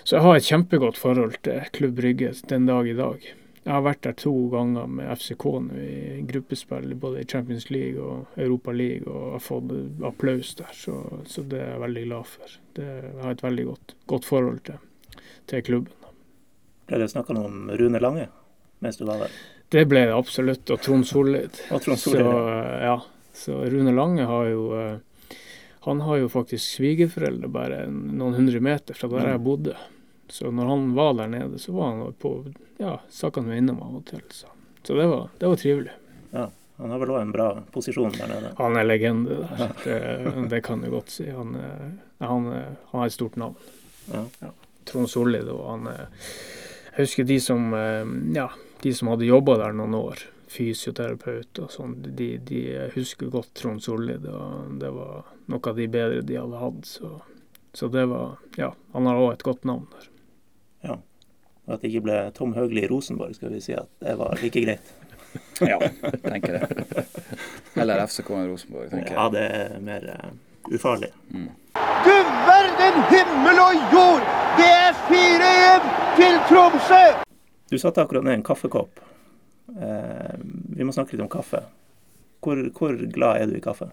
så jeg har et kjempegodt forhold til Klubb Brygge den dag i dag. Jeg har vært der to ganger med FCK nå i gruppespill, både i Champions League og Europa League, og har fått applaus der, så, så det er jeg veldig glad for. Det, jeg har et veldig godt, godt forhold til, til klubben. Ble det snakka noe om Rune Lange mens du var der? Det ble det absolutt, og Trond Sollid. Og Trond Så, ja. ja, så Rune Lange har jo eh, Han har jo faktisk svigerforeldre bare noen hundre meter fra der jeg bodde. Så når han var der nede, så var han på Ja, sakene meg innom av og til. Så, så det, var, det var trivelig. Han har vel òg en bra posisjon der nede? Han er legende der, det, det kan du godt si. Han, han, han har et stort navn. Ja. Trond Solli, han er- Jeg husker de som eh, ja, de som hadde jobba der noen år, fysioterapeut og sånn, de, de husker godt Trond Sollid. Og det var noe av de bedre de hadde hatt. Så, så det var Ja, han har òg et godt navn der. Ja. Og at det ikke ble Tom Høgli i Rosenborg, skal vi si at det var like greit. Ja, tenker det. Eller FCK i Rosenborg, tenker jeg. Ja, det er mer uh, ufarlig. Du verden himmel og jord! Det er 4-1 til Tromsø! Du satte akkurat ned en kaffekopp. Eh, vi må snakke litt om kaffe. Hvor, hvor glad er du i kaffe?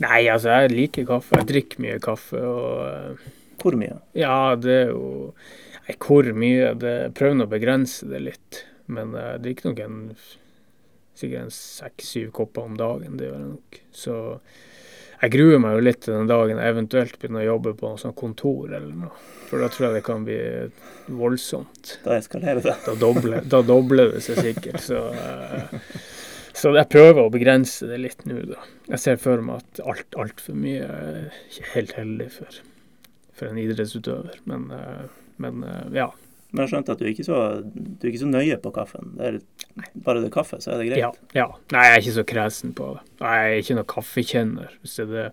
Nei, altså, jeg liker kaffe. Jeg drikker mye kaffe. og... eh, Hvor mye? Ja, det er jo Nei, hvor mye? Det, prøver nå å begrense det litt. Men jeg drikker nok en sikkert en seks-syv kopper om dagen. Det gjør jeg nok. Så jeg gruer meg jo litt til den dagen jeg eventuelt begynner å jobbe på noe sånt kontor eller noe. For da tror jeg det kan bli voldsomt. Da eskalerer det. Da dobler, da dobler det seg sikkert. Så, eh, så jeg prøver å begrense det litt nå, da. Jeg ser for meg at alt altfor mye er ikke helt heldig for. for en idrettsutøver. Men, eh, men eh, ja. Men jeg skjønte at du er så, du er ikke så nøye på kaffen. Det er bare det er kaffe, så er det greit. Ja, ja. Nei, jeg er ikke så kresen på det. Jeg er ikke noen kaffekjenner. Hvis det er det,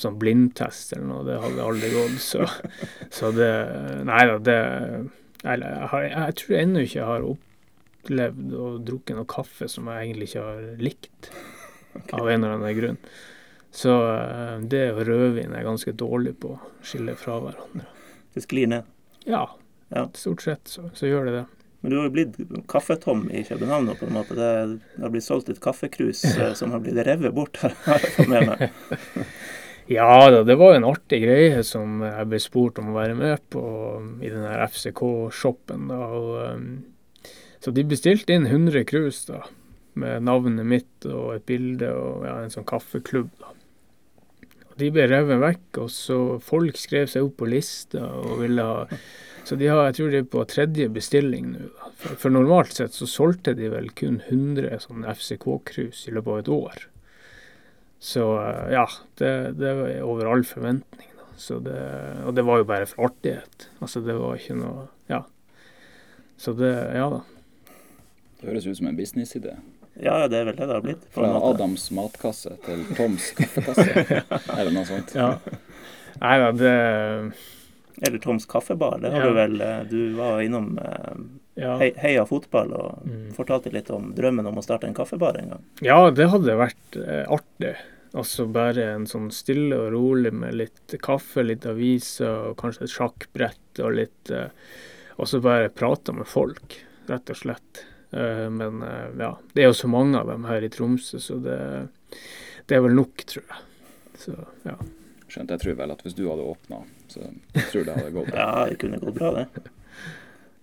sånn blindtest eller noe, det hadde aldri gått. Så, så det Nei da, det Eller jeg, har, jeg tror ennå ikke jeg har opplevd og drukket noe kaffe som jeg egentlig ikke har likt, av en eller annen grunn. Så eh, det og rødvin er jeg ganske dårlig på å skille fra hverandre. Det sklir ned. Ja, Ja. stort sett så, så gjør det det. Men du har jo blitt kaffetom i København nå, på en måte. Det, det har blitt solgt et kaffekrus eh, som har blitt revet bort, har jeg fått med meg. Ja da, det var jo en artig greie som jeg ble spurt om å være med på i den her FCK-shoppen. da, og um, Så de bestilte inn 100 krus da, med navnet mitt og et bilde og ja, en sånn kaffeklubb. da. Og De ble revet vekk, og så folk skrev seg opp på lista og ville ha Så de har, jeg tror de er på tredje bestilling nå. For, for normalt sett så solgte de vel kun 100 sånne FCK-krus i løpet av et år. Så eh, ja, det, det var over all forventning. Det, og det var jo bare for artighet. Altså det var ikke noe Ja. Så det Ja da. Det høres ut som en businessidé. Ja, det er vel det det har blitt. på Fra en måte. Adams matkasse til Toms kaffekasse, eller noe sånt. Ja. Nei da, det Eller Toms kaffebar. Det har Ja. du vel eh, Du var innom eh, Ja. Heia fotball og Mm. fortalte litt om drømmen om å starte en kaffebar en gang. Ja, det hadde vært eh, artig. Altså bare en sånn stille og rolig med litt kaffe, litt aviser og kanskje et sjakkbrett og litt Og så bare prate med folk, rett og slett. Eh, men eh, ja, det er jo så mange av dem her i Tromsø, så det, det er vel nok, tror jeg. Så ja. Skjønt, jeg tror vel at hvis du hadde åpna, så jeg tror det hadde gått bra. Ja, det kunne gått bra, det.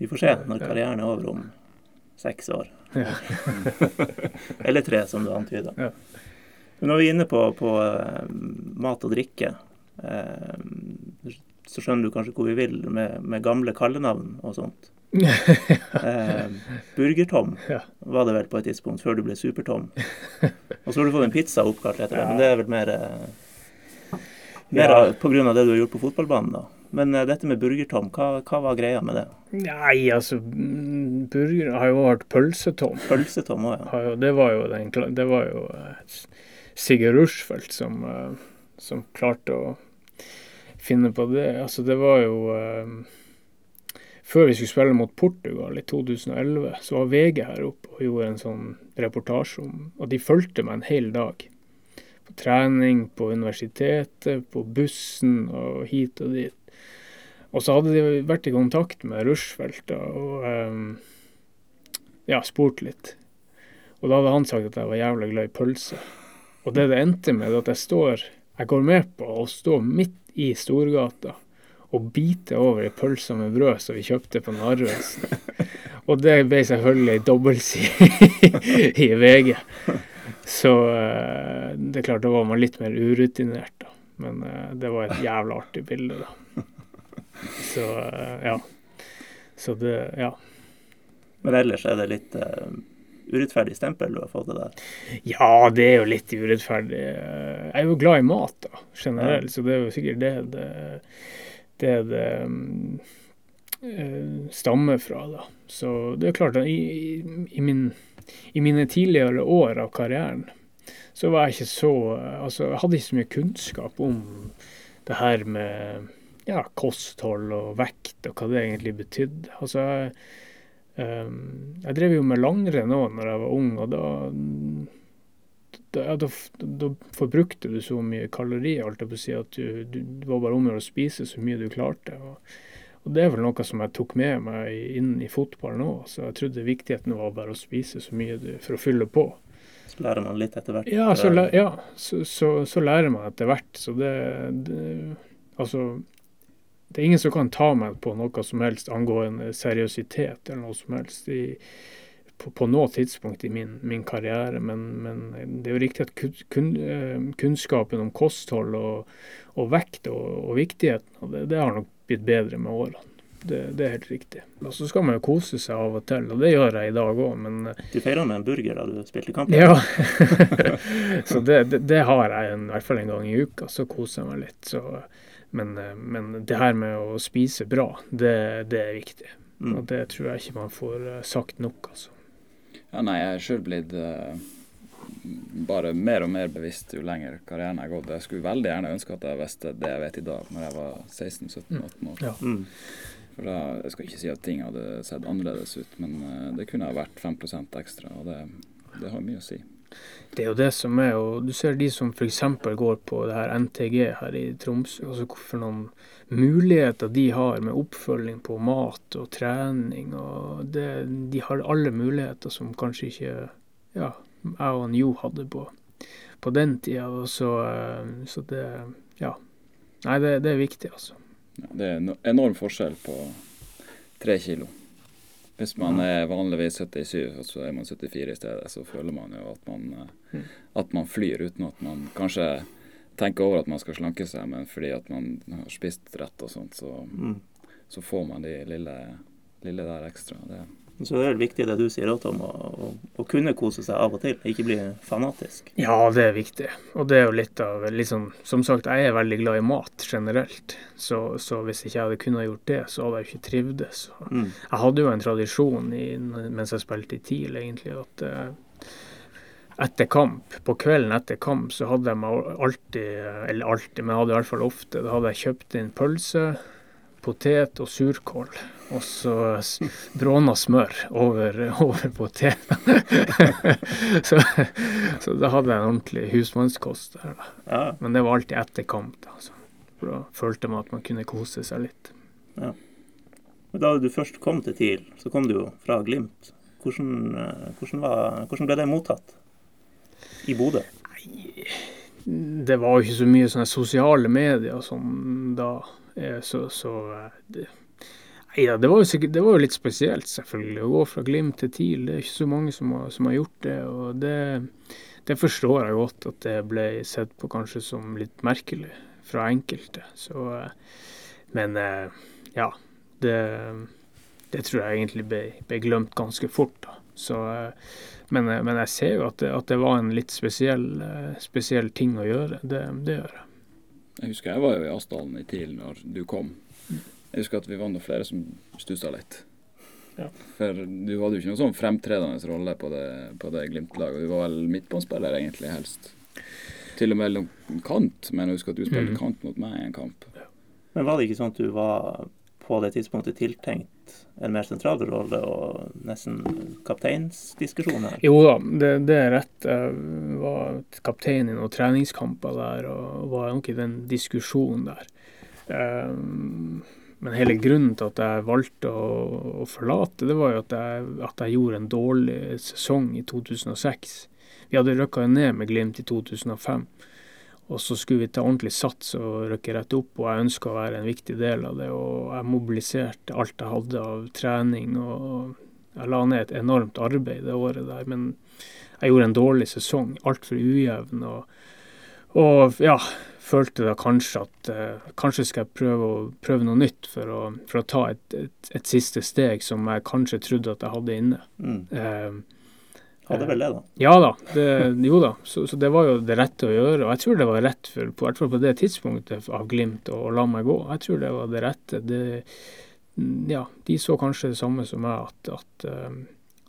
Vi får se når karrieren er over om seks år. Ja. Eller tre, som du antyda. Ja. Men når vi er inne på, på eh, mat og drikke, eh, så skjønner du kanskje hvor vi vil med, med gamle kallenavn og sånt. Eh, Burger-Tom Ja. var det vel på et tidspunkt, før du ble Super-Tom. Og så har du fått en pizza oppkalt etter det, men det er vel mer, eh, mer Ja. pga. det du har gjort på fotballbanen, da. Men eh, dette med Burger-Tom, hva, hva var greia med det? Nei, altså mm, Burger har jo vært pølsetom. Pølse-Tom òg, ja. det var jo, den, det var jo eh, Sigurd Rushfeldt som, eh, som klarte å finne på det. Altså, det var jo Før vi skulle spille mot Portugal i 2011, så var VG her oppe og gjorde en sånn reportasje om Og de fulgte meg en hel dag. På trening, på universitetet, på bussen og hit og dit. Og så hadde de vært i kontakt med Rushfeldt og um, ja, spurt litt. Og da hadde han sagt at jeg var jævlig glad i pølse. Og det det endte med, er at jeg står Jeg går med på å stå midt i Storgata og bite over ei pølse med brød som vi kjøpte på Narvesen. Og det ble selvfølgelig ei dobbeltside i VG. Så eh, det er klart, da var man litt mer urutinert, da. Men eh, det var et jævla artig bilde, da. Så eh, ja. Så det Ja. Men ellers er det litt uh, urettferdig stempel du har fått det der. Ja, det er jo litt urettferdig. Jeg er jo glad i mat, da, generelt, så det er jo sikkert det det, det, det mm, eh, stammer fra. da. Så det er klart at i, i, min, i mine tidligere år av karrieren så var jeg ikke så Altså, jeg hadde ikke så mye kunnskap om det her med ja, kosthold og vekt og hva det egentlig betydde. Altså, jeg, Um, jeg drev jo med langrenn òg når jeg var ung, og da da, da, da forbrukte du så mye kalorier, alt jeg på å si, at du, du, det var bare om å spise så mye du klarte. Og, og det er vel noe som jeg tok med meg inn i fotballen òg. Så jeg trodde viktigheten var bare å spise så mye du, for å fylle på. Så lærer man litt etter hvert. Ja, så, ja, så, så, så lærer man etter hvert. Så det, det Altså, det er ingen som kan ta meg på noe som helst angående seriøsitet eller noe som helst i, på, på noe tidspunkt i min, min karriere. Men, men det er jo riktig at kun, eh, kunnskapen om kosthold og, og vekt og, og viktigheten det, det har nok blitt bedre med årene. Det, det er helt riktig. Og så skal man jo kose seg av og til, og det gjør jeg i dag òg, men eh, Du feira med en burger da du spilte kamp? ja. så det, det, har jeg en, i hvert fall en gang i uka, så koser jeg meg litt. Så men, eh, men det her med å spise bra, det, det er viktig. Mm. Og det tror jeg ikke man får sagt nok, altså. Ja, nei, jeg er sjøl blitt uh, bare mer og mer bevisst jo lenger karrieren har gått. Jeg skulle veldig gjerne ønske at jeg visste det jeg vet i dag, når jeg var 16-17-18 år. Ja. Mm. For da, Jeg skal ikke si at ting hadde sett annerledes ut, men uh, det kunne ha vært 5 ekstra, og det, det har mye å si. Det er jo det som er, og du ser de som f.eks. går på det her NTG her i Tromsø. altså Hvorfor noen muligheter de har med oppfølging på mat og trening. og det, De har alle muligheter som kanskje ikke ja, jeg og Jo hadde på, på den tida. Så, eh, så det Ja. Nei, det, det er viktig, altså. Det er enorm forskjell på tre kilo. Hvis man er vanligvis 77, og så er man 74 i stedet, så føler man jo at man, eh, Mm. at man flyr uten at man kanskje tenker over at man skal slanke seg, men fordi at man har spist rett og sånt, så, Mm. så får man de lille, lille der ekstra. Det, Så det er viktig det du sier, Tom, å, å, å kunne kose seg av og til, ikke bli fanatisk. Ja, det er viktig. Og det er jo litt av liksom, Som sagt, jeg er veldig glad i mat generelt. Så, så hvis ikke jeg hadde kunnet gjort det, så hadde jeg jo ikke trivdes. Mm. Jeg hadde jo en tradisjon i, mens jeg spilte i TIL, egentlig, at eh, etter kamp, på kvelden etter kamp, så hadde jeg alltid, eller alltid, men jeg hadde i hvert fall ofte, da hadde jeg kjøpt inn pølse, potet og surkål. Og så bråna smør over, over poteten. så, så da hadde jeg en ordentlig husmannskost der. Ja, Men det var alltid etter kamp, da. Så. For da følte man at man kunne kose seg litt. Men Da du først kom til TIL, så kom du jo fra Glimt. Hvordan, eh, hvordan, var, hvordan ble det mottatt i Bodø? Det var jo ikke så mye sånne sosiale medier sånn da, eh, så, så eh, det, Nei det var sikkert, det var jo litt spesielt, selvfølgelig. Å gå fra Glimt til TIL. Det er ikke så mange som har, som har gjort det. Og det, det forstår jeg godt at det ble sett på kanskje som litt merkelig fra enkelte. Så eh, Men ja. Det, det tror jeg egentlig ble, ble glemt ganske fort, da. Så men, eh, men jeg ser jo at det, at det var en litt spesiell, eh, spesiell ting å gjøre. Det, det gjør jeg. jeg husker jeg var jo i Asdalen i TIL når du kom. Jeg husker at vi var noen flere som stussa litt. Ja. For du hadde jo ikke noen sånn fremtredende rolle på det, på det Glimt-laget. Du var vel midtbanespiller egentlig, helst. Til og med kant, men jeg husker at du spilte mm. kant mot meg i en kamp. Men var det ikke sånn at du var på det tidspunktet tiltenkt en mer sentral rolle og nesten kapteinsdiskusjon her? Jo da, det, det er rett. Jeg var kaptein i noen treningskamper der og var nok i den diskusjonen der. Um, men hele grunnen til at jeg valgte å forlate, det var jo at jeg, at jeg gjorde en dårlig sesong i 2006. Vi hadde røkka ned med Glimt i 2005. Og så skulle vi ta ordentlig sats og røkke rett opp, og jeg ønska å være en viktig del av det. Og jeg mobiliserte alt jeg hadde av trening, og jeg la ned et enormt arbeid det året der. Men jeg gjorde en dårlig sesong, altfor ujevn. Og, og ja, følte da kanskje at eh, kanskje skal jeg prøve, å, prøve noe nytt for å, for å ta et, et, et siste steg som jeg kanskje trodde at jeg hadde inne. Mm. Eh, Hadde vel det, da. ja da, det, jo da. Så, så det var jo det rette å gjøre. Og jeg tror det var rett, for, på, i hvert fall på det tidspunktet av Glimt, å, la meg gå. Jeg tror det var det rette. Det, ja, de så kanskje det samme som meg, at, at, um,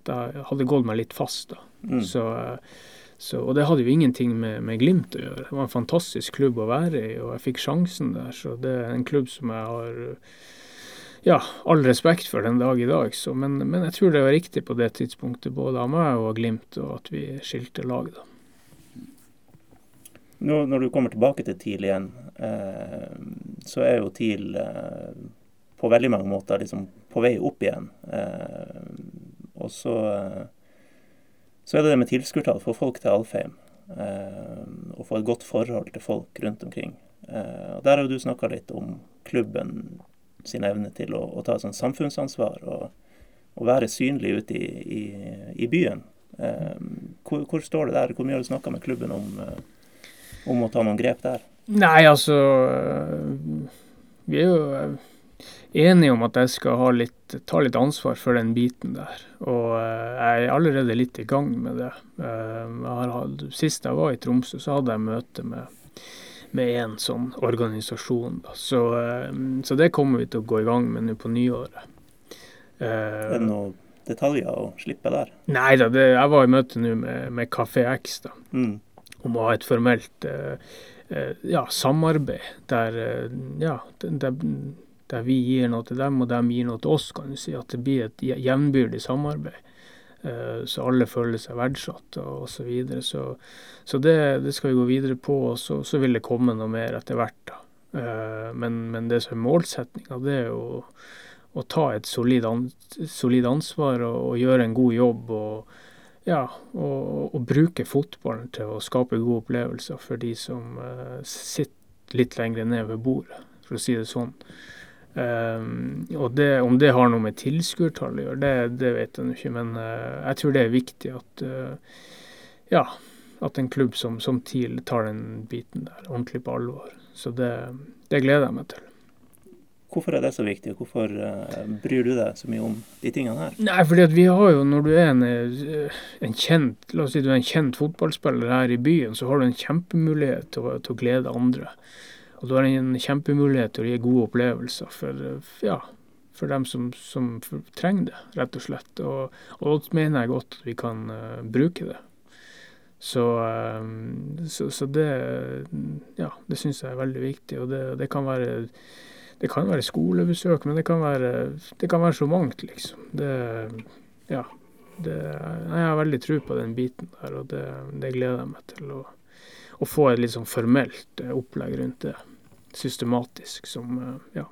jeg hadde gått meg litt fast. da. Mm. Så, uh, så, og det hadde jo ingenting med, med Glimt å gjøre. Det var en fantastisk klubb å være i, og jeg fikk sjansen der. Så det er en klubb som jeg har ja, all respekt for den dag i dag. Så, men, men jeg tror det var riktig på det tidspunktet, både av meg og Glimt, og at vi skilte lag. da. Nå, når du kommer tilbake til TIL igjen, eh, så er jo TIL eh, på veldig mange måter liksom på vei opp igjen. Eh, og så, eh, så er det det med tilskuertall. Få folk til Alfheim. Eh, og få et godt forhold til folk rundt omkring. Eh, og Der har jo du snakka litt om klubben sin evne til å, å ta et sånt samfunnsansvar og, og være synlig ute i, i, i byen. Eh, hvor, hvor står det der? Hvor mye har du snakka med klubben om? Eh, om å ta noen grep der? Nei, altså øh, Vi er jo øh, enige om at jeg skal litt, ta litt ansvar for den biten der. Og jeg er allerede litt i gang med det. Øh, jeg har sist jeg var i Tromsø, så hadde jeg møte med, med en sånn organisasjon. Så, eh, så, det kommer vi til å gå i gang med nå på nyåret. er det noen detaljer å slippe der? Nei da, jeg var i møte nå med, med Kafé X da, mm. om å ha et formelt ja, samarbeid der, ja, der, der vi gir noe til dem og de gir noe til oss, kan du si. At det blir et jevnbyrdig samarbeid. Eh, så alle føler seg verdsatt og osv. Så, videre. så Så det, det, skal vi gå videre på, og så, så vil det komme noe mer etter hvert. da. Eh, men, men det som er målsettinga, det er jo å ta et solid, an, solid ansvar og, og, gjøre en god jobb. og ja, og, og, bruke fotballen til å skape gode opplevelser for de som uh, sitter litt lenger ned ved bordet, for å si det sånn. Um, og det, Om det har noe med tilskuertall å gjøre, det, det, vet jeg ikke. Men uh, jeg tror det er viktig at uh, ja, at en klubb som, som TIL tar den biten der ordentlig på alvor. Så det, det gleder jeg meg til. Hvorfor er det så viktig, hvorfor uh, bryr du deg så mye om de tingene her? Nei, fordi at vi har jo, Når du er en, en kjent la oss si du er en kjent fotballspiller her i byen, så har du en kjempemulighet til å, til å glede andre. Og da er det en kjempemulighet til å gi gode opplevelser for, ja, for dem som, som trenger det, rett og slett. Og, og da mener jeg godt at vi kan uh, bruke det. Så, um, så, så, det ja, det syns jeg er veldig viktig. Og det, det, kan være det kan være skolebesøk, men det kan være, det kan være så mangt, liksom. Det, ja, det, jeg har veldig tro på den biten der, og det, det gleder jeg meg til. Å, å få et litt sånn formelt eh, opplegg rundt det systematisk som, eh, ja,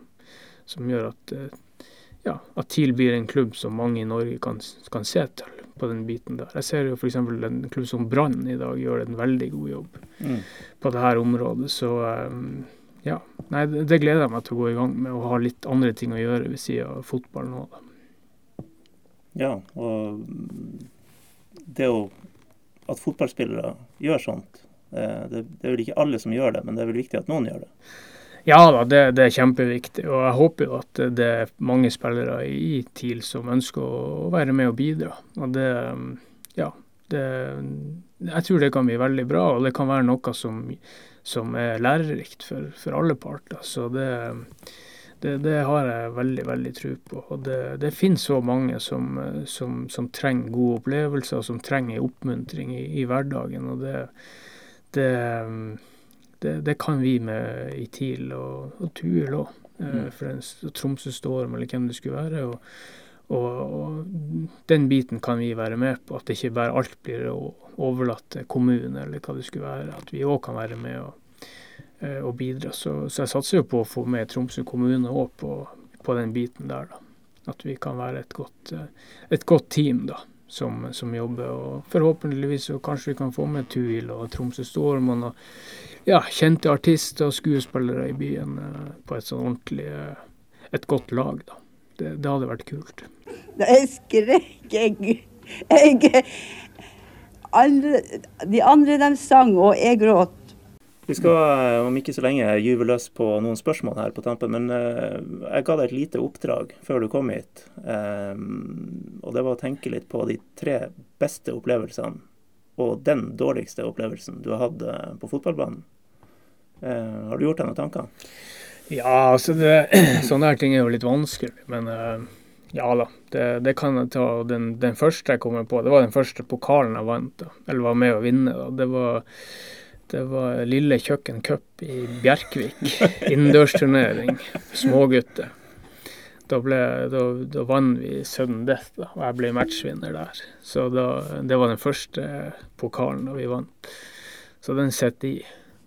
som gjør at, eh, ja, at TIL blir en klubb som mange i Norge kan, kan se til på den biten der. Jeg ser jo f.eks. en klubb som Brann i dag gjør en veldig god jobb mm. på det her området. Så ja, nei, det, gleder jeg meg til å gå i gang med, å ha litt andre ting å gjøre ved siden av fotball nå. Ja, og det å at fotballspillere gjør sånt, det, det er vel ikke alle som gjør det, men det er vel viktig at noen gjør det. Ja da, det, det, er kjempeviktig. Og jeg håper jo at det er mange spillere i TIL som ønsker å være med og bidra. Og det, ja, det, jeg tror det kan bli veldig bra, og det kan være noe som, som er lærerikt for, for, alle parter. Så det, det, det, har jeg veldig veldig tro på. Og det, det finnes så mange som, som, som, trenger gode opplevelser, som trenger oppmuntring i, i hverdagen. og det, det det, det, kan vi med i TIL og, og TUIL òg. Eh, mm. For en Tromsø Storm eller hvem det skulle være. Og, og, og, den biten kan vi være med på. At det ikke bare alt blir overlatt til kommunen eller hva det skulle være. At vi òg kan være med og, eh, og bidra. Så, så, jeg satser jo på å få med Tromsø kommune òg på, på, den biten der. da. At vi kan være et godt, eh, et godt team da, som, som, jobber. Og forhåpentligvis så kanskje vi kan få med TUIL og Tromsø Storm. og ja, kjente artister og skuespillere i byen eh, på et sånn ordentlig eh, et godt lag. da. Det, det hadde vært kult. Jeg skrek, jeg, jeg andre, De andre de sang, og jeg gråt. Vi skal eh, om ikke så lenge gyve løs på noen spørsmål her på tampen, men jeg ga deg et lite oppdrag før du kom hit. og det var å tenke litt på de tre beste opplevelsene og den dårligste opplevelsen du har hatt på fotballbanen. Eh, har du gjort deg noen tanker? Ja, altså det, sånne her ting er jo litt vanskelig. Men ja da, det, det, kan jeg ta. Den, den, første jeg kommer på, det var den første pokalen jeg vant. Da, eller var med å vinne. Da. Det var, det var Lille Kjøkken Cup i Bjerkvik. Innendørsturnering. Smågutter. Da, ble, da, da vant vi sudden death, da, og jeg ble matchvinner der. Så da, det var den første pokalen da vi vant. Så den sitter i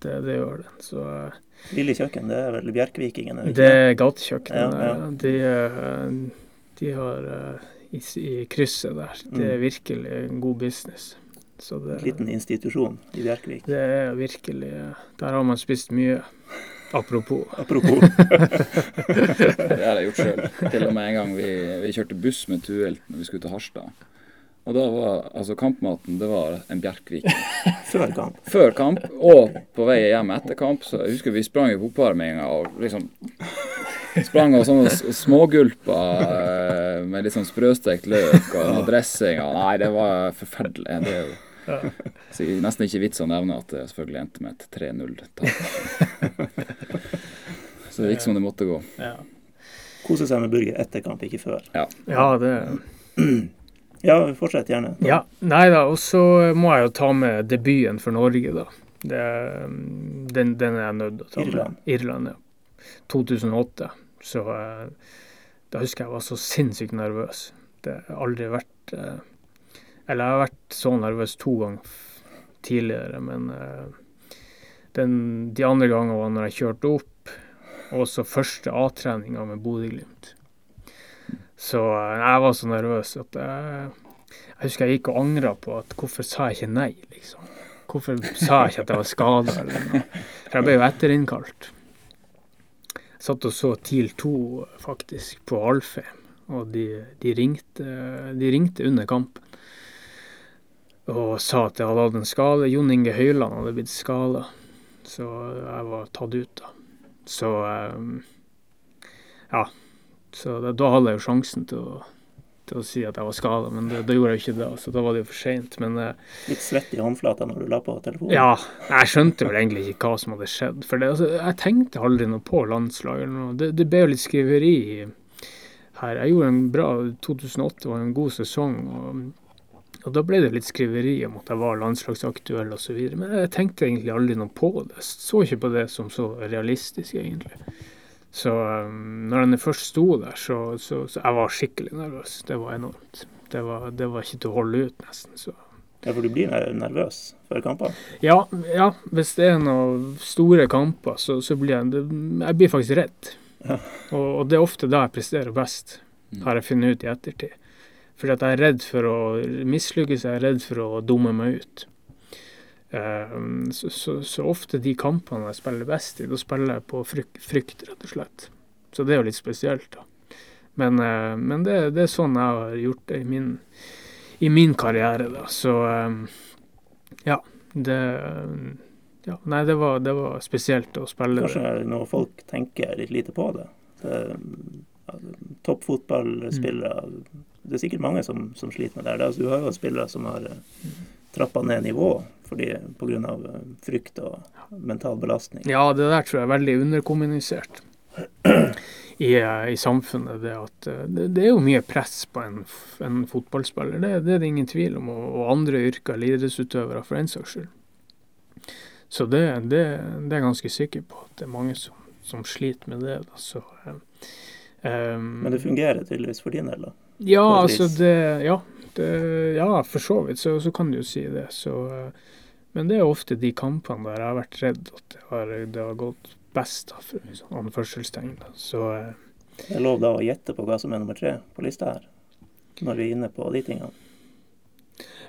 det, det gjør den. Så, eh, Lille kjøkken, det er vel Bjerkvikingene? Det er gatekjøkkenet. Ja, ja. de, eh, de, har eh, i, i, krysset der. Det er mm. virkelig en god business. Så det, en liten institusjon i Bjerkvik? Det er virkelig Der har man spist mye. Apropos. Apropos. det har jeg gjort sjøl. Til og med en gang vi, vi kjørte buss med Tuelt når vi skulle til Harstad. Og da var altså kampmaten det var en Bjerkvik. Før kamp? Før kamp, og på vei hjem etter kamp. Så jeg husker vi sprang i oppvarminga og liksom sprang av sånne smågulper eh, med litt sånn sprøstekt løk og dressing. Nei, det var forferdelig. Det, Så det er nesten ikke vits å nevne at det selvfølgelig endte med et 3-0-tap. Så det gikk som det måtte gå. Ja, Kose seg med burger etter kamp, ikke før. ja det Ja, fortsett gjerne. Ja, nei da, og så må jeg jo ta med debuten for Norge, da. Det, den, den er jeg nødt til å ta med. Irland. Irland, ja. 2008. Så eh, da husker jeg jeg var så sinnssykt nervøs. Det har aldri vært eh, Eller jeg har vært så nervøs to ganger tidligere, men eh, den, de andre gangene var når jeg kjørte opp, og så første A-treninga med Bodø-Glimt. Så eh, jeg var så nervøs at jeg, jeg husker jeg gikk og angra på at hvorfor sa jeg ikke nei, liksom. Hvorfor sa jeg ikke at jeg var skada eller noe? For jeg ble jo etterinnkalt. Satt og så TIL 2 faktisk på Alfheim, og de, de, ringte, de ringte under kampen. Og sa at jeg hadde hatt en skade. Jon Inge Høyland hadde blitt skada, så jeg var tatt ut da. Så eh, ja. Så da, da hadde jeg jo sjansen til å, til å si at jeg var skada, men det, det gjorde jeg jo ikke da, så da var det jo for seint. Men eh, Litt svett i håndflata når du la på telefonen. ja, jeg skjønte vel egentlig ikke hva som hadde skjedd. For det, altså, jeg tenkte aldri noe på landslaget. eller noe. Det, det ble jo litt skriveri her. Jeg gjorde en bra 2008 var en god sesong. og og da ble det litt skriveri om at jeg var landslagsaktuell osv. Men jeg tenkte egentlig aldri noe på det. Jeg så ikke på det som så realistisk, egentlig. Så um, når den først sto der, så, så, så jeg var skikkelig nervøs. Det var enormt. Det var, det var ikke til å holde ut, nesten. så... Ja, for du blir nervøs før kamper. Ja, ja, hvis det er noen store kamper, så, så blir jeg Jeg blir faktisk redd. Ja. Og, og det er ofte da jeg presterer best, har jeg funnet ut i ettertid. Fordi at jeg er redd for å mislykkes, jeg er redd for å dumme meg ut. Ehm, så, så, så ofte de kampene jeg spiller best i, da spiller jeg på frykt, frykt, rett og slett. Så det er jo litt spesielt, da. Men, eh, men det, det er sånn jeg har gjort det i min, i min karriere, da. Så ehm, ja, det ja, Nei, det var, det var spesielt å spille Kanskje når folk tenker litt lite på det. det ja, Toppfotballspillere Det er sikkert mange som, som sliter med det. her. Altså, du har jo spillere som har uh, trappa ned nivå fordi pga. Uh, frykt og mental belastning. Ja, det der tror jeg er veldig underkommunisert i, eh, i samfunnet. Det, at, eh, det, det er jo mye press på en, en fotballspiller, det, det er det ingen tvil om. Og, og andre yrker, eller idrettsutøvere for den saks skyld. Så det, det, det er jeg ganske sikker på at det er mange som, som sliter med det. Så, eh, eh, Men det fungerer tydeligvis for din del, da. Ja, altså det Ja, det, ja for så vidt så, så kan du jo si det. Så, eh, men det er ofte de kampene der jeg har vært redd at det har, det har gått best, da, for sånn anførselstegn. Så eh, Det er lov da å gjette på hva som er nummer tre på lista her, når vi er inne på de tingene.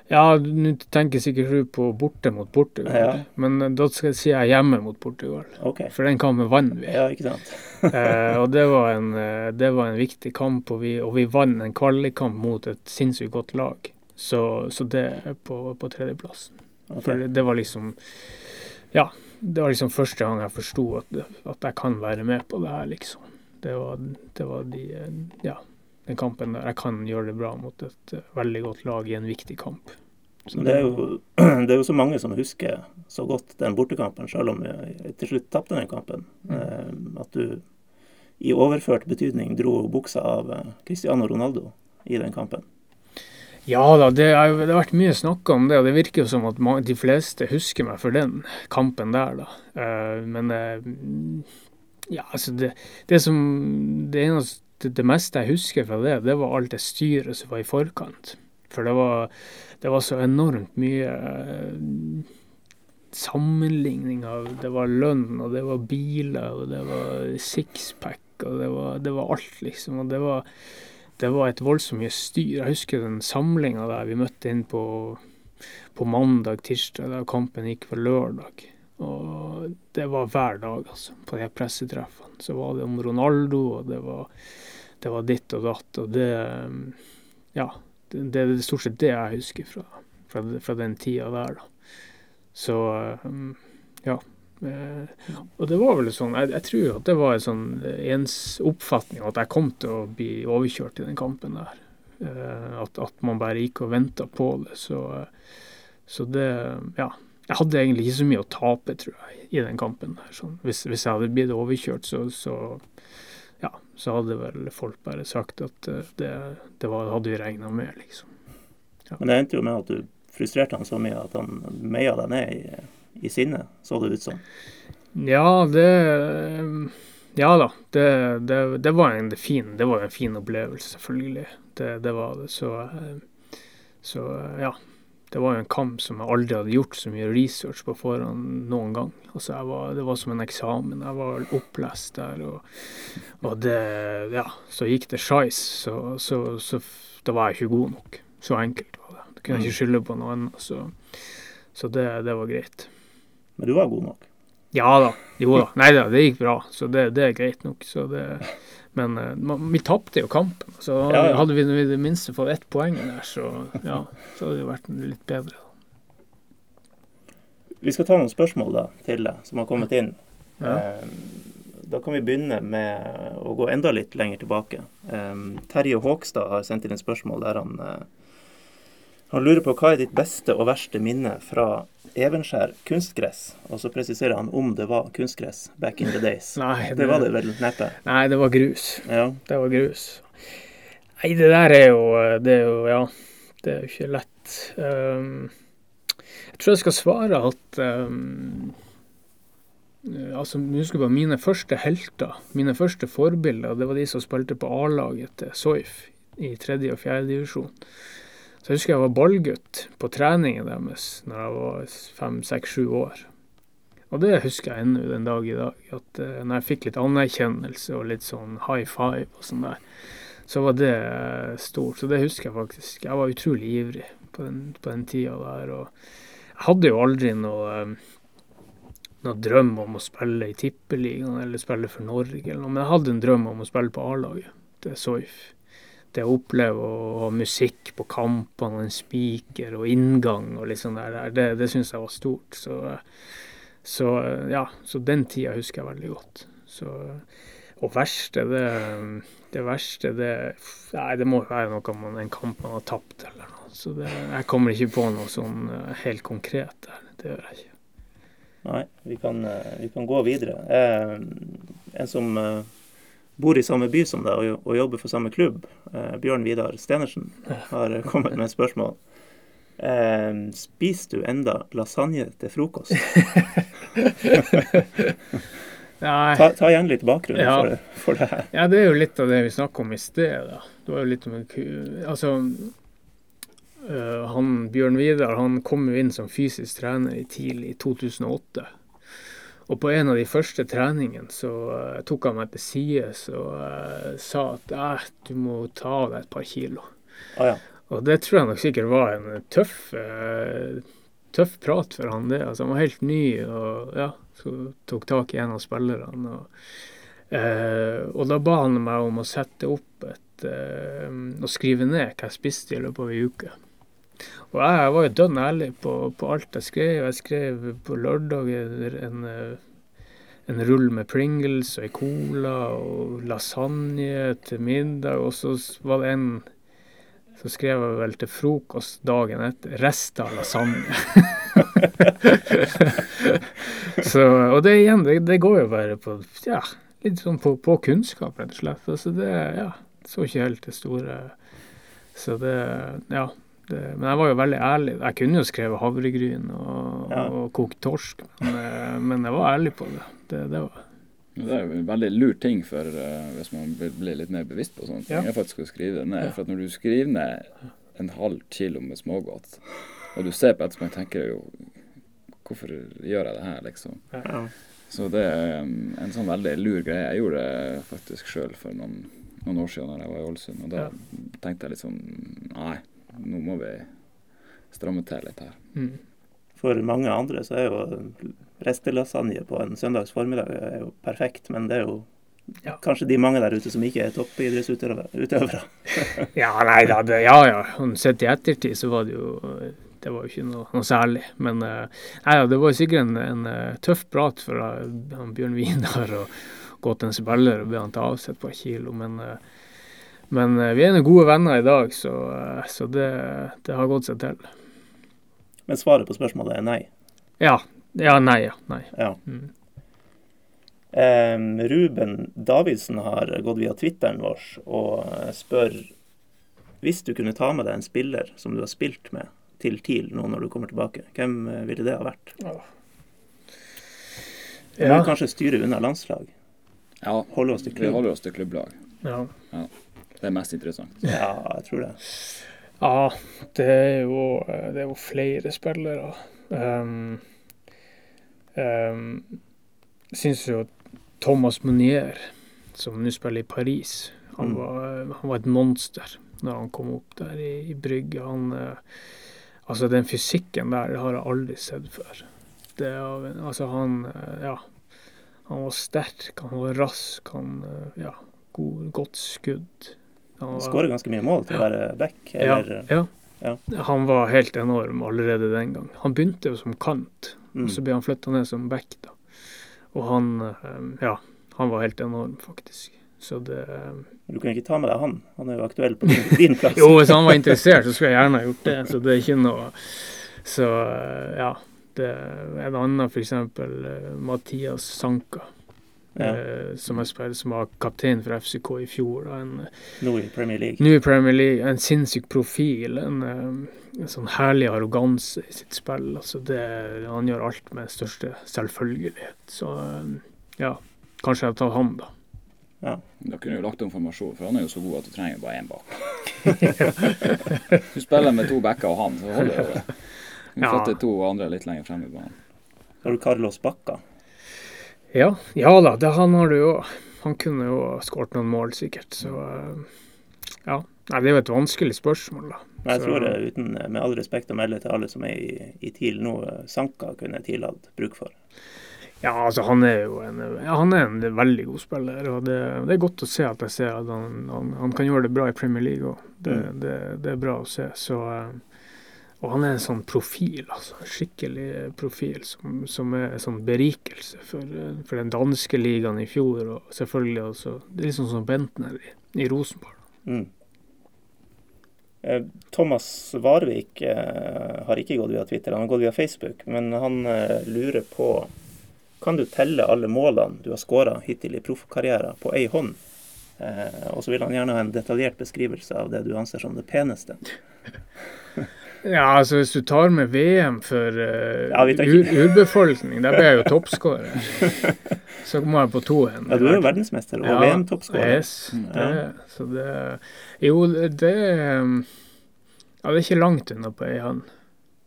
Ja, nå tenker sikkert du på borte mot Portugal, Ja. men eh, da skal jeg si jeg hjemme mot Portugal. Okay. For den kampen vant vi. Ja, ikke sant. eh, og det var, en, eh, det var en viktig kamp, og vi, og vi vant en kvalikkamp mot et sinnssykt godt lag. Så, så det er på, på tredjeplassen. Okay. For det, det var liksom Ja, det var liksom første gang jeg forsto at, at jeg kan være med på det her, liksom. Det var, det var de eh, Ja, den kampen der jeg kan gjøre det bra mot et eh, veldig godt lag i en viktig kamp. Så Det er, jo, det er jo så mange som husker så godt den bortekampen, selv om vi til slutt tapte den kampen. Mm. at du i overført betydning dro buksa av eh, Cristiano Ronaldo i den kampen. Ja da, det, er, det har vært mye snakk om det, og det virker jo som at de fleste husker meg for den kampen der, da. Eh, men eh, ja, altså det, det som Det eneste det, meste jeg husker fra det, det var alt det styret som var i forkant. For det var, det var så enormt mye eh, sammenligning av Det var lønn, og det var biler, og det var sixpack, og det var, det var alt, liksom. Og det var det var et voldsomt mye styr. Jeg husker den samlinga der vi møtte inn på, på mandag, tirsdag, da kampen gikk på lørdag. Og det var hver dag, altså, på de pressetreffene. Så var det om Ronaldo, og det var, det var ditt og datt. Og det Ja. Det, det er stort sett det jeg husker fra, fra, fra den tida der, da. Så um, ja. Eh, og det var vel sånn, jeg, jeg tror at det var en sånn ens oppfatning at jeg kom til å bli overkjørt i den kampen der. Eh, at, at man bare gikk og venta på det. Så, eh, så det Ja. Jeg hadde egentlig ikke så mye å tape, tror jeg, i den kampen. der. Sånn, hvis, hvis jeg hadde blitt overkjørt, så, så så hadde vel folk bare sagt at eh, det, det var, hadde vi regna med, liksom. Men det endte jo med at du frustrerte han så mye at han meia deg ned i, i sinnet, så det ut som. Ja, det Ja da. Det, det, det var en fin, det var en fin opplevelse, selvfølgelig. Det, det var det. Så, eh, så eh, ja. Det var jo en kamp som jeg aldri hadde gjort så mye research på forhånd noen gang. Altså var, det var som en eksamen. Jeg var opplest der, og, og det Ja, så gikk det skeis, så, så, så, da var jeg ikke god nok. Så enkelt var det. Da kunne jeg ikke skylde på noe annet. Så, så det, det var greit. Men du var god nok. Ja da. Jo da. Nei da, det gikk bra. Så det, det er greit nok. Så det men uh, vi tapte jo kampen. Så Ja, ja. hadde vi i det minste fått ett poeng der, så ja, så hadde det vært litt bedre. Vi skal ta noen spørsmål da, til deg som har kommet inn. Eh, Da kan vi begynne med å gå enda litt lenger tilbake. Eh, Terje Håkstad har sendt inn et spørsmål der han, eh, han lurer på hva er ditt beste og verste minne fra Evenskjær kunstgress? Og så presiserer han om det var kunstgress back in the days. Nei, Det var det vel neppe? Nei, det var grus. Ja. Det var grus. Nei, det der er jo Det er jo Ja, det er jo ikke lett. Um, jeg tror jeg skal svare at um, Altså, husker på mine første helter, mine første forbilder, det var de som spilte på A-laget til Soif i tredje og fjerde divisjon. Så jeg husker jeg var ballgutt på treningen deres når jeg var fem, seks, sju år. Og det husker jeg ennå den dag i dag. At uh, når jeg fikk litt anerkjennelse og litt sånn high five og sånn der, så var det eh, stort. Så det husker jeg faktisk. Jeg var utrolig ivrig på den, på den tida der. Og jeg hadde jo aldri noe, eh, noe drøm om å spille i Tippeligaen eller spille for Norge, eller noe, men jeg hadde en drøm om å spille på A-laget til Soif. Det å oppleve å ha musikk på kampene, og en spiker og inngang og litt sånn der, det, det syns jeg var stort. Så, så ja, så den tida husker jeg veldig godt. Så, og verste, det, det verste, det Nei, det må være noe man, en kamp man har tapt eller noe. Så det, jeg kommer ikke på noe sånn eh, helt konkret der. Det gjør jeg ikke. Nei, vi kan, eh, vi kan gå videre. Eh, en som eh, bor i samme by som deg og, og jobber for samme klubb, eh, Bjørn Vidar Stenersen, har kommet med et spørsmål. Eh, spiser du enda lasagne til frokost? Ta, ta igjen litt bakgrunn Ja. for, for det her. Ja, det er jo litt av det vi snakka om i sted. da. Det var jo litt om en ku... Altså, øh, han Bjørn Vidar han kom jo inn som fysisk trener i tidlig i 2008. Og på en av de første treningene så uh, tok han meg til sides og uh, sa at du må ta av deg et par kilo. Ah, ja. Og det tror jeg nok sikkert var en tøff, uh, tøff prat for han det. Altså, han var helt ny og ja, så tok tak i en av spillerne. Og, eh, og da ba han meg om å sette opp et eh, og skrive ned hva jeg spiste i løpet av ei uke. Og jeg, var jo dønn ærlig på, på alt jeg skrev. Jeg skrev på lørdag en, eh, en rull med Pringles og ei cola og lasagne til middag, og så var det en så skrev jeg vel til frokost dagen etter 'rester av lasagne'. så, og det igjen, det, det går jo bare på ja, litt sånn på, på kunnskap, rett og slett. Altså det ja, så ikke helt det store Så det ja. Det, men jeg var jo veldig ærlig. Jeg kunne jo skrevet havregryn og, Ja. og kokt torsk, men, eh, men jeg var ærlig på det. Det, det var Det er en veldig lur ting for uh, hvis man blir litt mer bevisst på sånne ting. Ja. Jeg faktisk å skrive det ned. Ja. For at når du skriver ned en halv kilo med smågodt, og du ser på etterpå, tenker jo Hvorfor gjør jeg det her, liksom? Ja. Så det er um, en sånn veldig lur greie. Jeg gjorde det faktisk sjøl for noen, noen år siden da jeg var i Ålesund. Og da Ja. tenkte jeg litt sånn Nei, nå må vi stramme til litt her. mm. For mange andre så er jo restelasagne på en søndags formiddag er jo perfekt, men det er jo Ja. kanskje de mange der ute som ikke er toppidrettsutøvere. Ja, nei da, det, ja ja. Og Sett i ettertid så var det jo Det var jo ikke noe, noe særlig. Men eh, nei det var sikkert en, en eh, tøff prat for eh, Bjørn Wiener å gå til en spiller og be han ta av seg et par kilo. Men, eh, men eh, vi er noen gode venner i dag, så, eh, så det, det har gått seg til. Men svaret på spørsmålet er nei. Ja. Ja, nei, ja. Nei. Ja. Mm. Um, Ruben Davidsen har gått via Twitteren vår og eh, spør hvis du kunne ta med deg en spiller som du har spilt med til TIL nå når du kommer tilbake, hvem ville det ha vært? Du Ja. må kanskje styre unna landslag. Ja, Holde oss til vi holder oss til klubblag. Ja. ja. Det er mest interessant. Ja, jeg tror det. Ja, det er jo, det er jo flere spillere. Um, um, Syns jo Thomas Monier, som nå spiller i Paris, han, Mm. var, han var et monster når han kom opp der i, i Brygge. Han, eh, altså den fysikken der har jeg aldri sett før. Det, altså han, eh, ja, han var sterk, han var rask, han, eh, ja, god, godt skudd. Han Skårer ganske mye mål til å være back. ja, Eller, ja. ja. Han var helt enorm allerede den gang. Han begynte jo som kant, mm. og så ble han flytta ned som back. da. Og han eh, ja, han var helt enorm, faktisk. Så det Du kan ikke ta med deg han. Han er jo aktuell på din, din plass. Jo, hvis han var interessert, så skulle jeg gjerne ha gjort det. Så det er ikke noe Så eh, ja. Det er en annen, f.eks. Uh, Mathias Sanka. Ja. eh, som, jeg spiller, som var kaptein for FCK i fjor. En, Nå i Premier League. Nå i Premier League, en sinnssyk profil. En, eh, en sånn herlig arroganse i sitt spill. Altså det, han gjør alt med største selvfølgelighet. Så eh, ja, kanskje jeg tar han, da. Da kunne du lagt om formasjon, for han er jo så god at du trenger bare én bak. Du spiller med to backer og han, så holder det. Du Ja. flytter to andre litt lenger frem i banen. Så har du Carlos Bacca. Ja, ja da, det, han har du jo. Han kunne jo skåret noen mål, sikkert. Så ja. Nei, det er jo et vanskelig spørsmål, da. Men jeg Så- tror det, uten, med all respekt å melde til alle som er i, i TIL nå, Sanka kunne TIL hatt bruk for. Ja, altså han er jo en, ja, han er en veldig god spiller. og Det, det er godt å se at jeg ser at han, han, han kan gjøre det bra i Premier League òg. Det, Mm. det, det er bra å se. Så, eh, og han er en sånn profil, altså. En skikkelig profil som, som er en sånn berikelse for, eh, for den danske ligaen i fjor. Og selvfølgelig også Det er liksom som Bentner i, i Rosenborg. Mm. Eh, Thomas Varvik eh, har ikke gått via Twitter, han har gått via Facebook. Men han lurer på Kan du telle alle målene du har skåra hittil i proffkarrieren på ei hånd? Og så vil han gjerne ha en detaljert beskrivelse av det du anser som det peneste. Ja, altså hvis du tar med VM for uh, Ja, ur, urbefolkning, der ble jeg jo toppskårer. Så må jeg på to hender. Ja, du er jo verdensmester og VM-toppskårer. Yes, det, så det Jo, det um, Ja, det er ikke langt unna på ei hånd.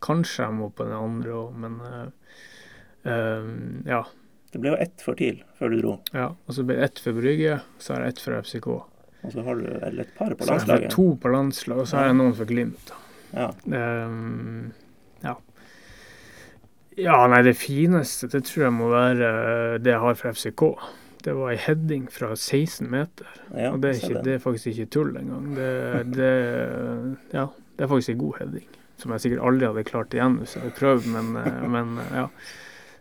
Kanskje jeg må på den andre òg, men uh, um, ja. Det ble jo ett for TIL før du dro. ja. Og så ble det ett for Brygge, så har jeg ett for FCK. Og så har du et par på landslaget. Så har jeg to på landslaget, og så har jeg noen for Glimt. da. Ja. Um, ja. Ja, nei, det fineste, det tror jeg må være eh, det jeg har fra FCK. Det var ei heading fra 16 meter. ja, og det er, ikke, det er faktisk ikke tull engang. Det, det, ja, det er faktisk ei god heading. Som jeg sikkert aldri hadde klart igjen hvis jeg hadde prøvd, men, eh, men eh, ja.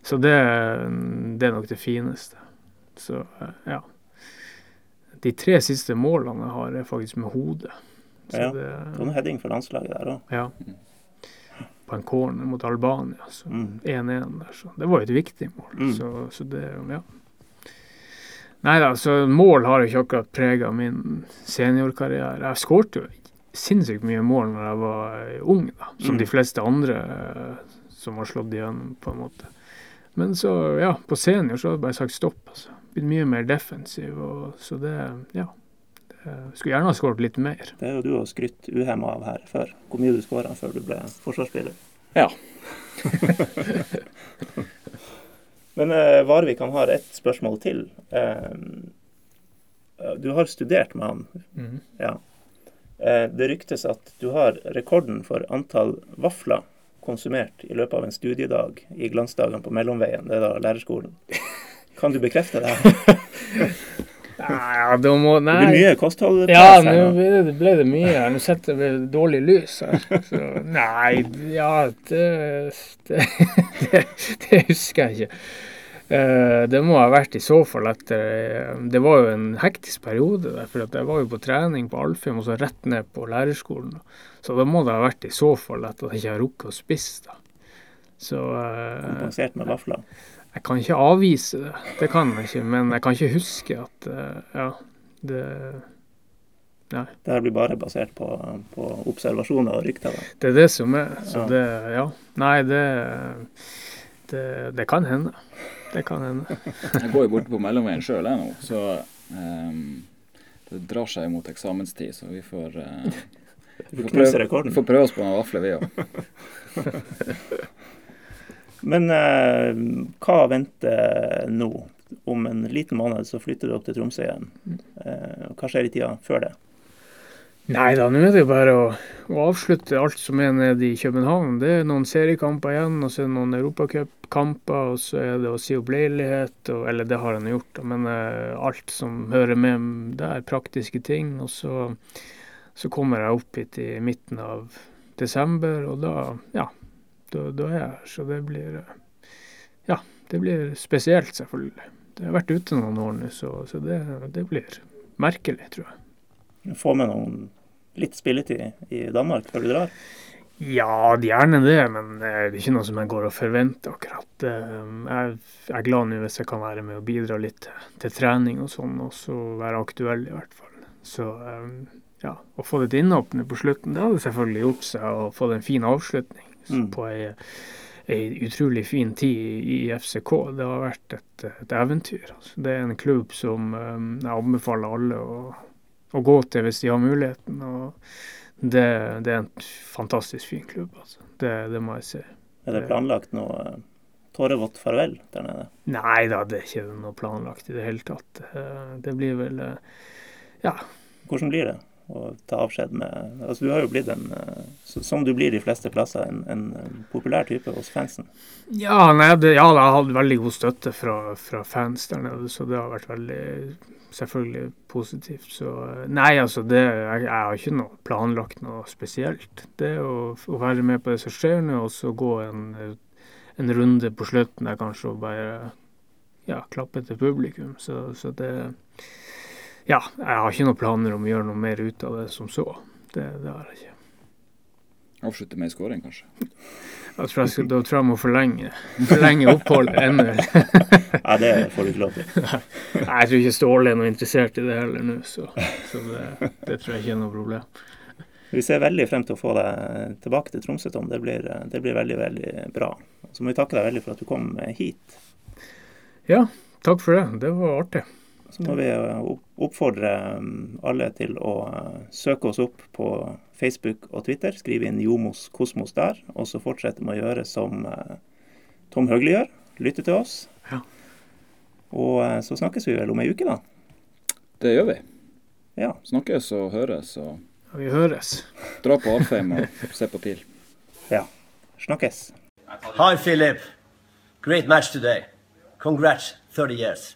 Så det, det er nok det fineste. Så ja. De tre siste målene jeg har, er faktisk med hodet. Så Ja. det, Det heading for landslaget der òg. ja. På en corner mot Albania. Så Mm. 1-1 der. Så det var jo et viktig mål. Mm. Så, så det, ja. Nei da, så mål har jo ikke akkurat prega min seniorkarriere. Jeg skårte jo sinnssykt mye mål når jeg var ung, da. Som Mm. de fleste andre eh, som har slått igjennom, på en måte. Men så, ja, på senior så har jeg bare sagt stopp, altså. Blitt mye mer defensiv, og så det, ja. Det, skulle gjerne ha skåret litt mer. Det er jo du har skrytt uhemma av her før. Hvor mye du skåra før du ble forsvarsspiller. Ja. Men eh, Varvik han har ett spørsmål til. Eh, du har studert med han. Mm. Ja. Eh, det ryktes at du har rekorden for antall vafler konsumert i løpet av en studiedag i glansdagene på Mellomveien, det er da lærerskolen. Kan du bekrefte det? Ja, da må Det Nei. blir mye kosthold. Ja, nå ble det, ble det mye. Nå setter vi dårlig lys her. Så, nei, ja, det det, det det husker jeg ikke. Eh, det må ha vært i så fall etter Det var jo en hektisk periode der, for jeg var jo på trening på Alfheim og så rett ned på lærerskolen. Så da må det ha vært i så fall etter at jeg ikke har rukket å spise, da. Så eh, Kompensert med vafler. Jeg kan ikke avvise det. Det kan jeg ikke. Men jeg kan ikke huske at eh, Ja, det Det her blir bare basert på, på observasjoner og rykter. da. Det er det som er. Så Ja. det Ja. Nei, det det, det kan hende. Det kan hende. Jeg går jo borte på mellomveien sjøl jeg nå, så um, det drar seg mot eksamenstid, så vi får, uh, Vi får, prøve, vi får prøve oss på noen vafler, vi òg. Men eh, hva venter nå? Om en liten måned så flytter du opp til Tromsø igjen. Eh, hva skjer i tida før det? Nei da, nå er det jo bare å, å avslutte alt som er nede i København. Det er noen seriekamper igjen, og så er det noen europacupkamper, og så er det å si opp leilighet, og, eller det har han gjort, men eh, alt som hører med der, praktiske ting. Og så, så kommer jeg opp hit i midten av desember, og da, ja, da, da er jeg her. Så det blir eh, Ja, det blir spesielt, selvfølgelig. Det har vært ute noen år nå, så, så det, det blir merkelig, tror jeg. Få med noen litt spilletid i Danmark før du drar? Ja, gjerne det, men det er ikke noe som jeg går og forventer akkurat. Eh, Jeg jeg er glad nå hvis jeg kan være med og bidra litt til, til trening og sånn, og så være aktuell i hvert fall. Så eh, ja, å få et innhopp på slutten, det hadde selvfølgelig gjort seg, og fått en fin avslutning Mm. på ei, ei utrolig fin tid i FCK. Det har vært et, et eventyr. Altså. Det er en klubb som um, jeg anbefaler alle å, å gå til hvis de har muligheten. og det, det er en fantastisk fin klubb, altså. Det, det må jeg si. Er det planlagt noe eh, tårevått farvel der nede? Nei da, det er ikke noe planlagt i det hele tatt. Eh, Det blir vel eh, Ja. Hvordan blir det å ta avskjed med Altså, du har jo blitt en, eh, som du blir de fleste plasser, en, en populær type hos fansen. Ja, nei, det, ja, jeg har hatt veldig god støtte fra, fra fans der nede, så det har vært veldig selvfølgelig positivt. Så eh, nei, altså, det, jeg, jeg har ikke noe planlagt noe spesielt. Det å, å være med på det som skjer nå, og så gå en, en runde på slutten der kanskje og bare ja, klappe til publikum. Så, så det Ja, jeg har ikke noen planer om å gjøre noe mer ut av det som så. Det, det har jeg ikke. Avslutte med ei skåring, kanskje. Da tror jeg, skal- da tror jeg må forlenge, forlenge oppholdet ennå. Nei, det får du ikke lov til. Nei, jeg tror ikke Ståle er noe interessert i det heller nå, så, så det, det tror jeg ikke er noe problem. Vi ser veldig frem til å få deg tilbake til Tromsø, Tom. Det blir, det blir veldig, veldig bra. Så må vi takke deg veldig for at du kom hit. Ja, takk for det. Det var artig. Så må vi oppfordre mm, alle til å eh, søke oss opp på Facebook og Twitter. Skrive inn Jomos Kosmos der, og så fortsette med å gjøre som eh, Tom Høgli gjør. Lytte til oss. Ja. Og eh, så snakkes vi vel om ei uke, da. Det gjør vi. Ja. Snakkes og høres, og Ja, vi høres. dra på Alfheim og se på TIL. ja. Snakkes. Hi, Philip. Great match today. Congrats, 30 years.